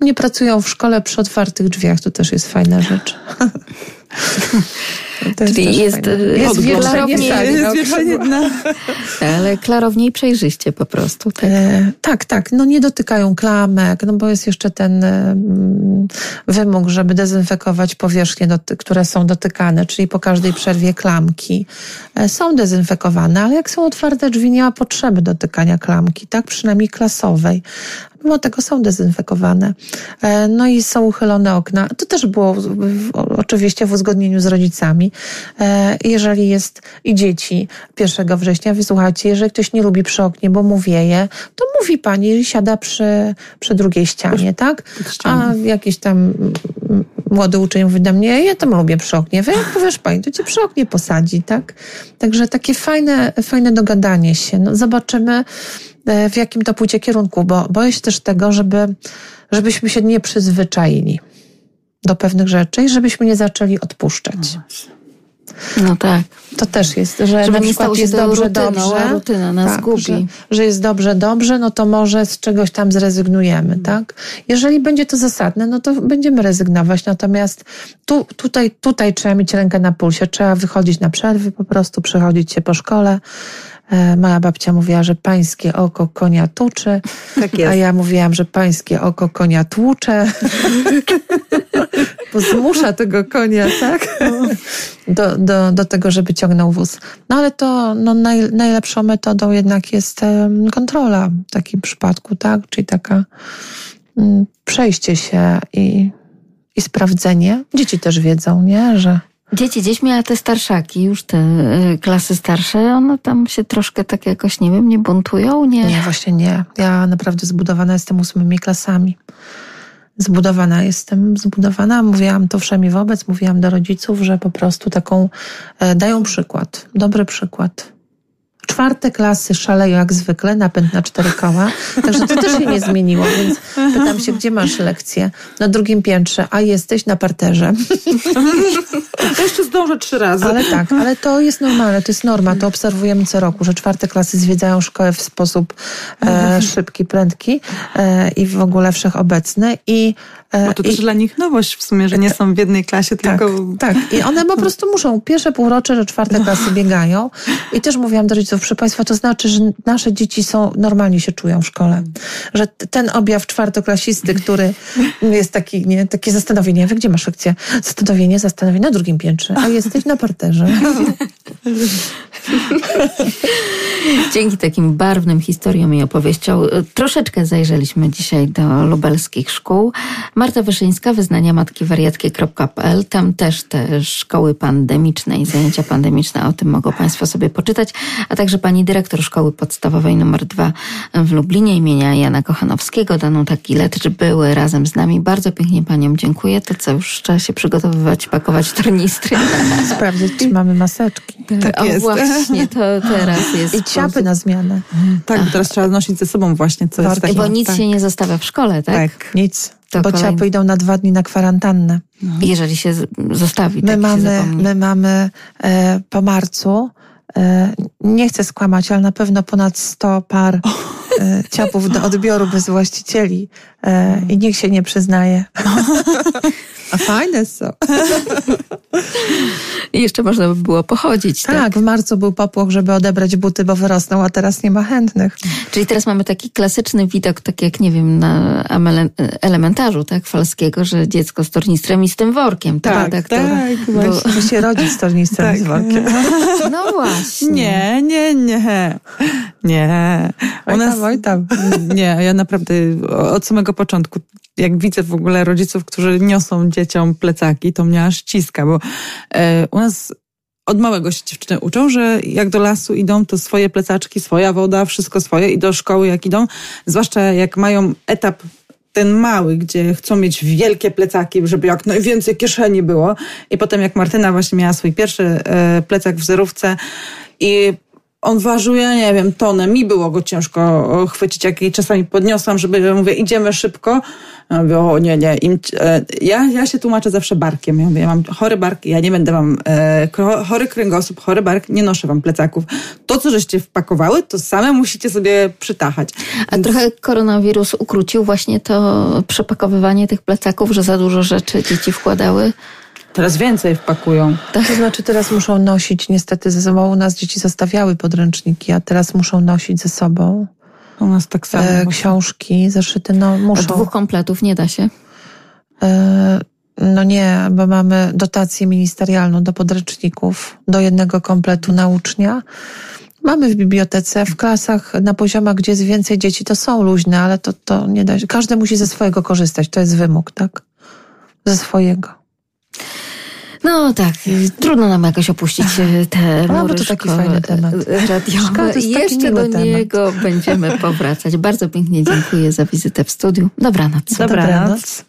S3: Nie pracują w szkole przy otwartych drzwiach, to też jest fajna rzecz. [LAUGHS]
S2: Czyli jest, jest, jest klarowniej, [LAUGHS] ale klarowniej przejrzyście po prostu. Tak? E,
S3: tak, tak. No nie dotykają klamek, no bo jest jeszcze ten e, wymóg, żeby dezynfekować powierzchnie, które są dotykane, czyli po każdej przerwie klamki e, są dezynfekowane, ale jak są otwarte drzwi, nie ma potrzeby dotykania klamki, tak? Przynajmniej klasowej. Mimo tego są dezynfekowane. E, no i są uchylone okna. To też było w, w, oczywiście w uzgodnieniu z rodzicami. E, jeżeli jest i dzieci 1 września, wysłuchajcie, jeżeli ktoś nie lubi przy oknie, bo mu wieje, to mówi pani, siada przy, przy drugiej ścianie, tak? A jakiś tam młody uczeń mówi do mnie, ja tam lubię przy oknie. Wy jak powiesz pani, to cię przy oknie posadzi, tak? Także takie fajne, fajne dogadanie się. No, zobaczymy, w jakim to pójdzie kierunku, bo boję się też tego, żeby, żebyśmy się nie przyzwyczaili do pewnych rzeczy i żebyśmy nie zaczęli odpuszczać.
S2: No tak.
S3: To też jest, że
S2: Żeby
S3: na przykład jest dobrze,
S2: rutyną,
S3: dobrze.
S2: rutyna nas
S3: tak,
S2: gubi.
S3: Że, że jest dobrze, dobrze, no to może z czegoś tam zrezygnujemy, tak? Jeżeli będzie to zasadne, no to będziemy rezygnować. Natomiast tu, tutaj, tutaj trzeba mieć rękę na pulsie, trzeba wychodzić na przerwy, po prostu przechodzić się po szkole. E, Moja babcia mówiła, że pańskie oko konia tuczy,
S5: Tak jest.
S3: a ja mówiłam, że pańskie oko konia tłucze, [LAUGHS] bo zmusza tego konia, tak? Do, do, do tego, żeby ciągnął wóz. No ale to no, naj, najlepszą metodą jednak jest kontrola w takim przypadku, tak? Czyli taka mm, przejście się i, i sprawdzenie. Dzieci też wiedzą, nie? Że
S2: Dzieci dziećmi, a te starszaki, już te y, klasy starsze, one tam się troszkę tak jakoś, nie wiem, nie buntują, nie?
S3: Nie, właśnie nie. Ja naprawdę zbudowana jestem ósmymi klasami. Zbudowana jestem, zbudowana. Mówiłam to wszemi wobec, mówiłam do rodziców, że po prostu taką e, dają przykład, dobry przykład. Czwarte klasy szaleją jak zwykle, napęd na cztery koła, także to też się nie zmieniło, więc pytam się, gdzie masz lekcję? Na drugim piętrze, a jesteś na parterze.
S5: Ja jeszcze zdążę trzy razy.
S3: Ale tak, ale to jest normalne, to jest norma, to obserwujemy co roku, że czwarte klasy zwiedzają szkołę w sposób e, szybki, prędki e, i w ogóle wszechobecny i
S4: Bo to
S3: i,
S4: też dla nich nowość w sumie, że nie są w jednej klasie,
S3: tak,
S4: tylko
S3: tak. I one po [LAUGHS] prostu muszą. Pierwsze półrocze, że czwarte klasy biegają. I też mówiłam do rodziców, proszę Państwa, to znaczy, że nasze dzieci są, normalnie się czują w szkole. Że ten objaw czwartoklasisty, który jest taki, nie, takie zastanowienie. Wy gdzie masz lekcję? Zastanowienie, zastanowienie na drugim piętrze, a jesteś na parterze. [LAUGHS]
S2: Dzięki takim barwnym historiom i opowieściom y, troszeczkę zajrzeliśmy dzisiaj do lubelskich szkół. Marta Wyszyńska, wyznania matki wariatkie.pl. Tam też te szkoły pandemiczne i zajęcia pandemiczne, o tym mogą Państwo sobie poczytać, a także pani dyrektor szkoły podstawowej numer dwa w Lublinie imienia Jana Kochanowskiego, Danuta Gilecz, były razem z nami. Bardzo pięknie Paniom dziękuję. To co, już trzeba się przygotowywać, pakować tornistry.
S3: Sprawdzić, czy mamy maseczki.
S4: Tak
S2: o
S4: jest.
S2: właśnie, to teraz jest
S3: I ciapy na zmianę.
S4: tak, bo teraz trzeba nosić ze sobą właśnie, co jest takie.
S2: Bo nic
S4: tak.
S2: się nie zostawia w szkole, tak?
S4: Tak.
S3: Nic.
S2: To
S3: bo ciapy idą na dwa dni na kwarantannę.
S2: Jeżeli się zostawi,
S3: My
S2: tak się
S3: mamy, my mamy e, po marcu, e, nie chcę skłamać, ale na pewno ponad 100 par e, ciapów do odbioru bez właścicieli e, i nikt się nie przyznaje. [LAUGHS] A fajne są.
S2: I jeszcze można by było pochodzić, tak?
S3: Tak, w marcu był popłoch, żeby odebrać buty, bo wyrosną, a teraz nie ma chętnych.
S2: Czyli teraz mamy taki klasyczny widok, tak jak, nie wiem, na elementarzu, tak, falskiego, że dziecko z tornistrem i z tym workiem, tak,
S4: Tak, tak,
S2: Bo-
S4: właśnie.
S3: Że się rodzi z tornistrem
S4: Tak.
S3: z workiem. [LAUGHS]
S2: No właśnie.
S4: Nie, nie, nie. Nie.
S3: Oj tam, oj tam. [LAUGHS]
S4: Nie, ja naprawdę od samego początku, jak widzę w ogóle rodziców, którzy niosą dzieciom plecaki, to mnie aż ściska, bo e, u nas od małego się dziewczyny uczą, że jak do lasu idą, to swoje plecaczki, swoja woda, wszystko swoje i do szkoły jak idą, zwłaszcza jak mają etap ten mały, gdzie chcą mieć wielkie plecaki, żeby jak najwięcej kieszeni było. I potem jak Martyna właśnie miała swój pierwszy e, plecak w zerówce i on ważył, ja nie wiem, tonę. Mi było go ciężko chwycić, jak jej czasami podniosłam, żeby, mówię, idziemy szybko. Ja mówię, o nie, nie. Im, e, ja, ja się tłumaczę zawsze barkiem. Ja mówię, ja mam chory bark, ja nie będę wam, e, chory kręgosłup, chory bark, nie noszę wam plecaków. To, co żeście wpakowały, to same musicie sobie przytachać.
S2: A trochę koronawirus ukrócił właśnie to przepakowywanie tych plecaków, że za dużo rzeczy dzieci wkładały.
S4: Teraz więcej wpakują.
S3: To znaczy teraz muszą nosić niestety ze sobą. U nas dzieci zostawiały podręczniki, a teraz muszą nosić ze sobą
S4: U nas tak samo.
S3: e, książki, zeszyty. No
S2: A
S3: muszą.
S2: dwóch kompletów nie da się.
S3: E, no nie, bo mamy dotację ministerialną do podręczników, do jednego kompletu na ucznia. Mamy w bibliotece, w klasach, na poziomach, gdzie jest więcej dzieci, to są luźne, ale to, to nie da się. Każdy musi ze swojego korzystać. To jest wymóg, tak? Ze swojego.
S2: No tak, trudno nam jakoś opuścić e, te mury
S3: to taki
S2: szko-
S3: fajny temat.
S2: radiowe.
S3: Szkoda, to jest
S2: I
S3: taki
S2: Jeszcze do
S3: temat.
S2: niego będziemy powracać. Bardzo pięknie dziękuję za wizytę w studiu. Dobranoc.
S6: Dobranoc.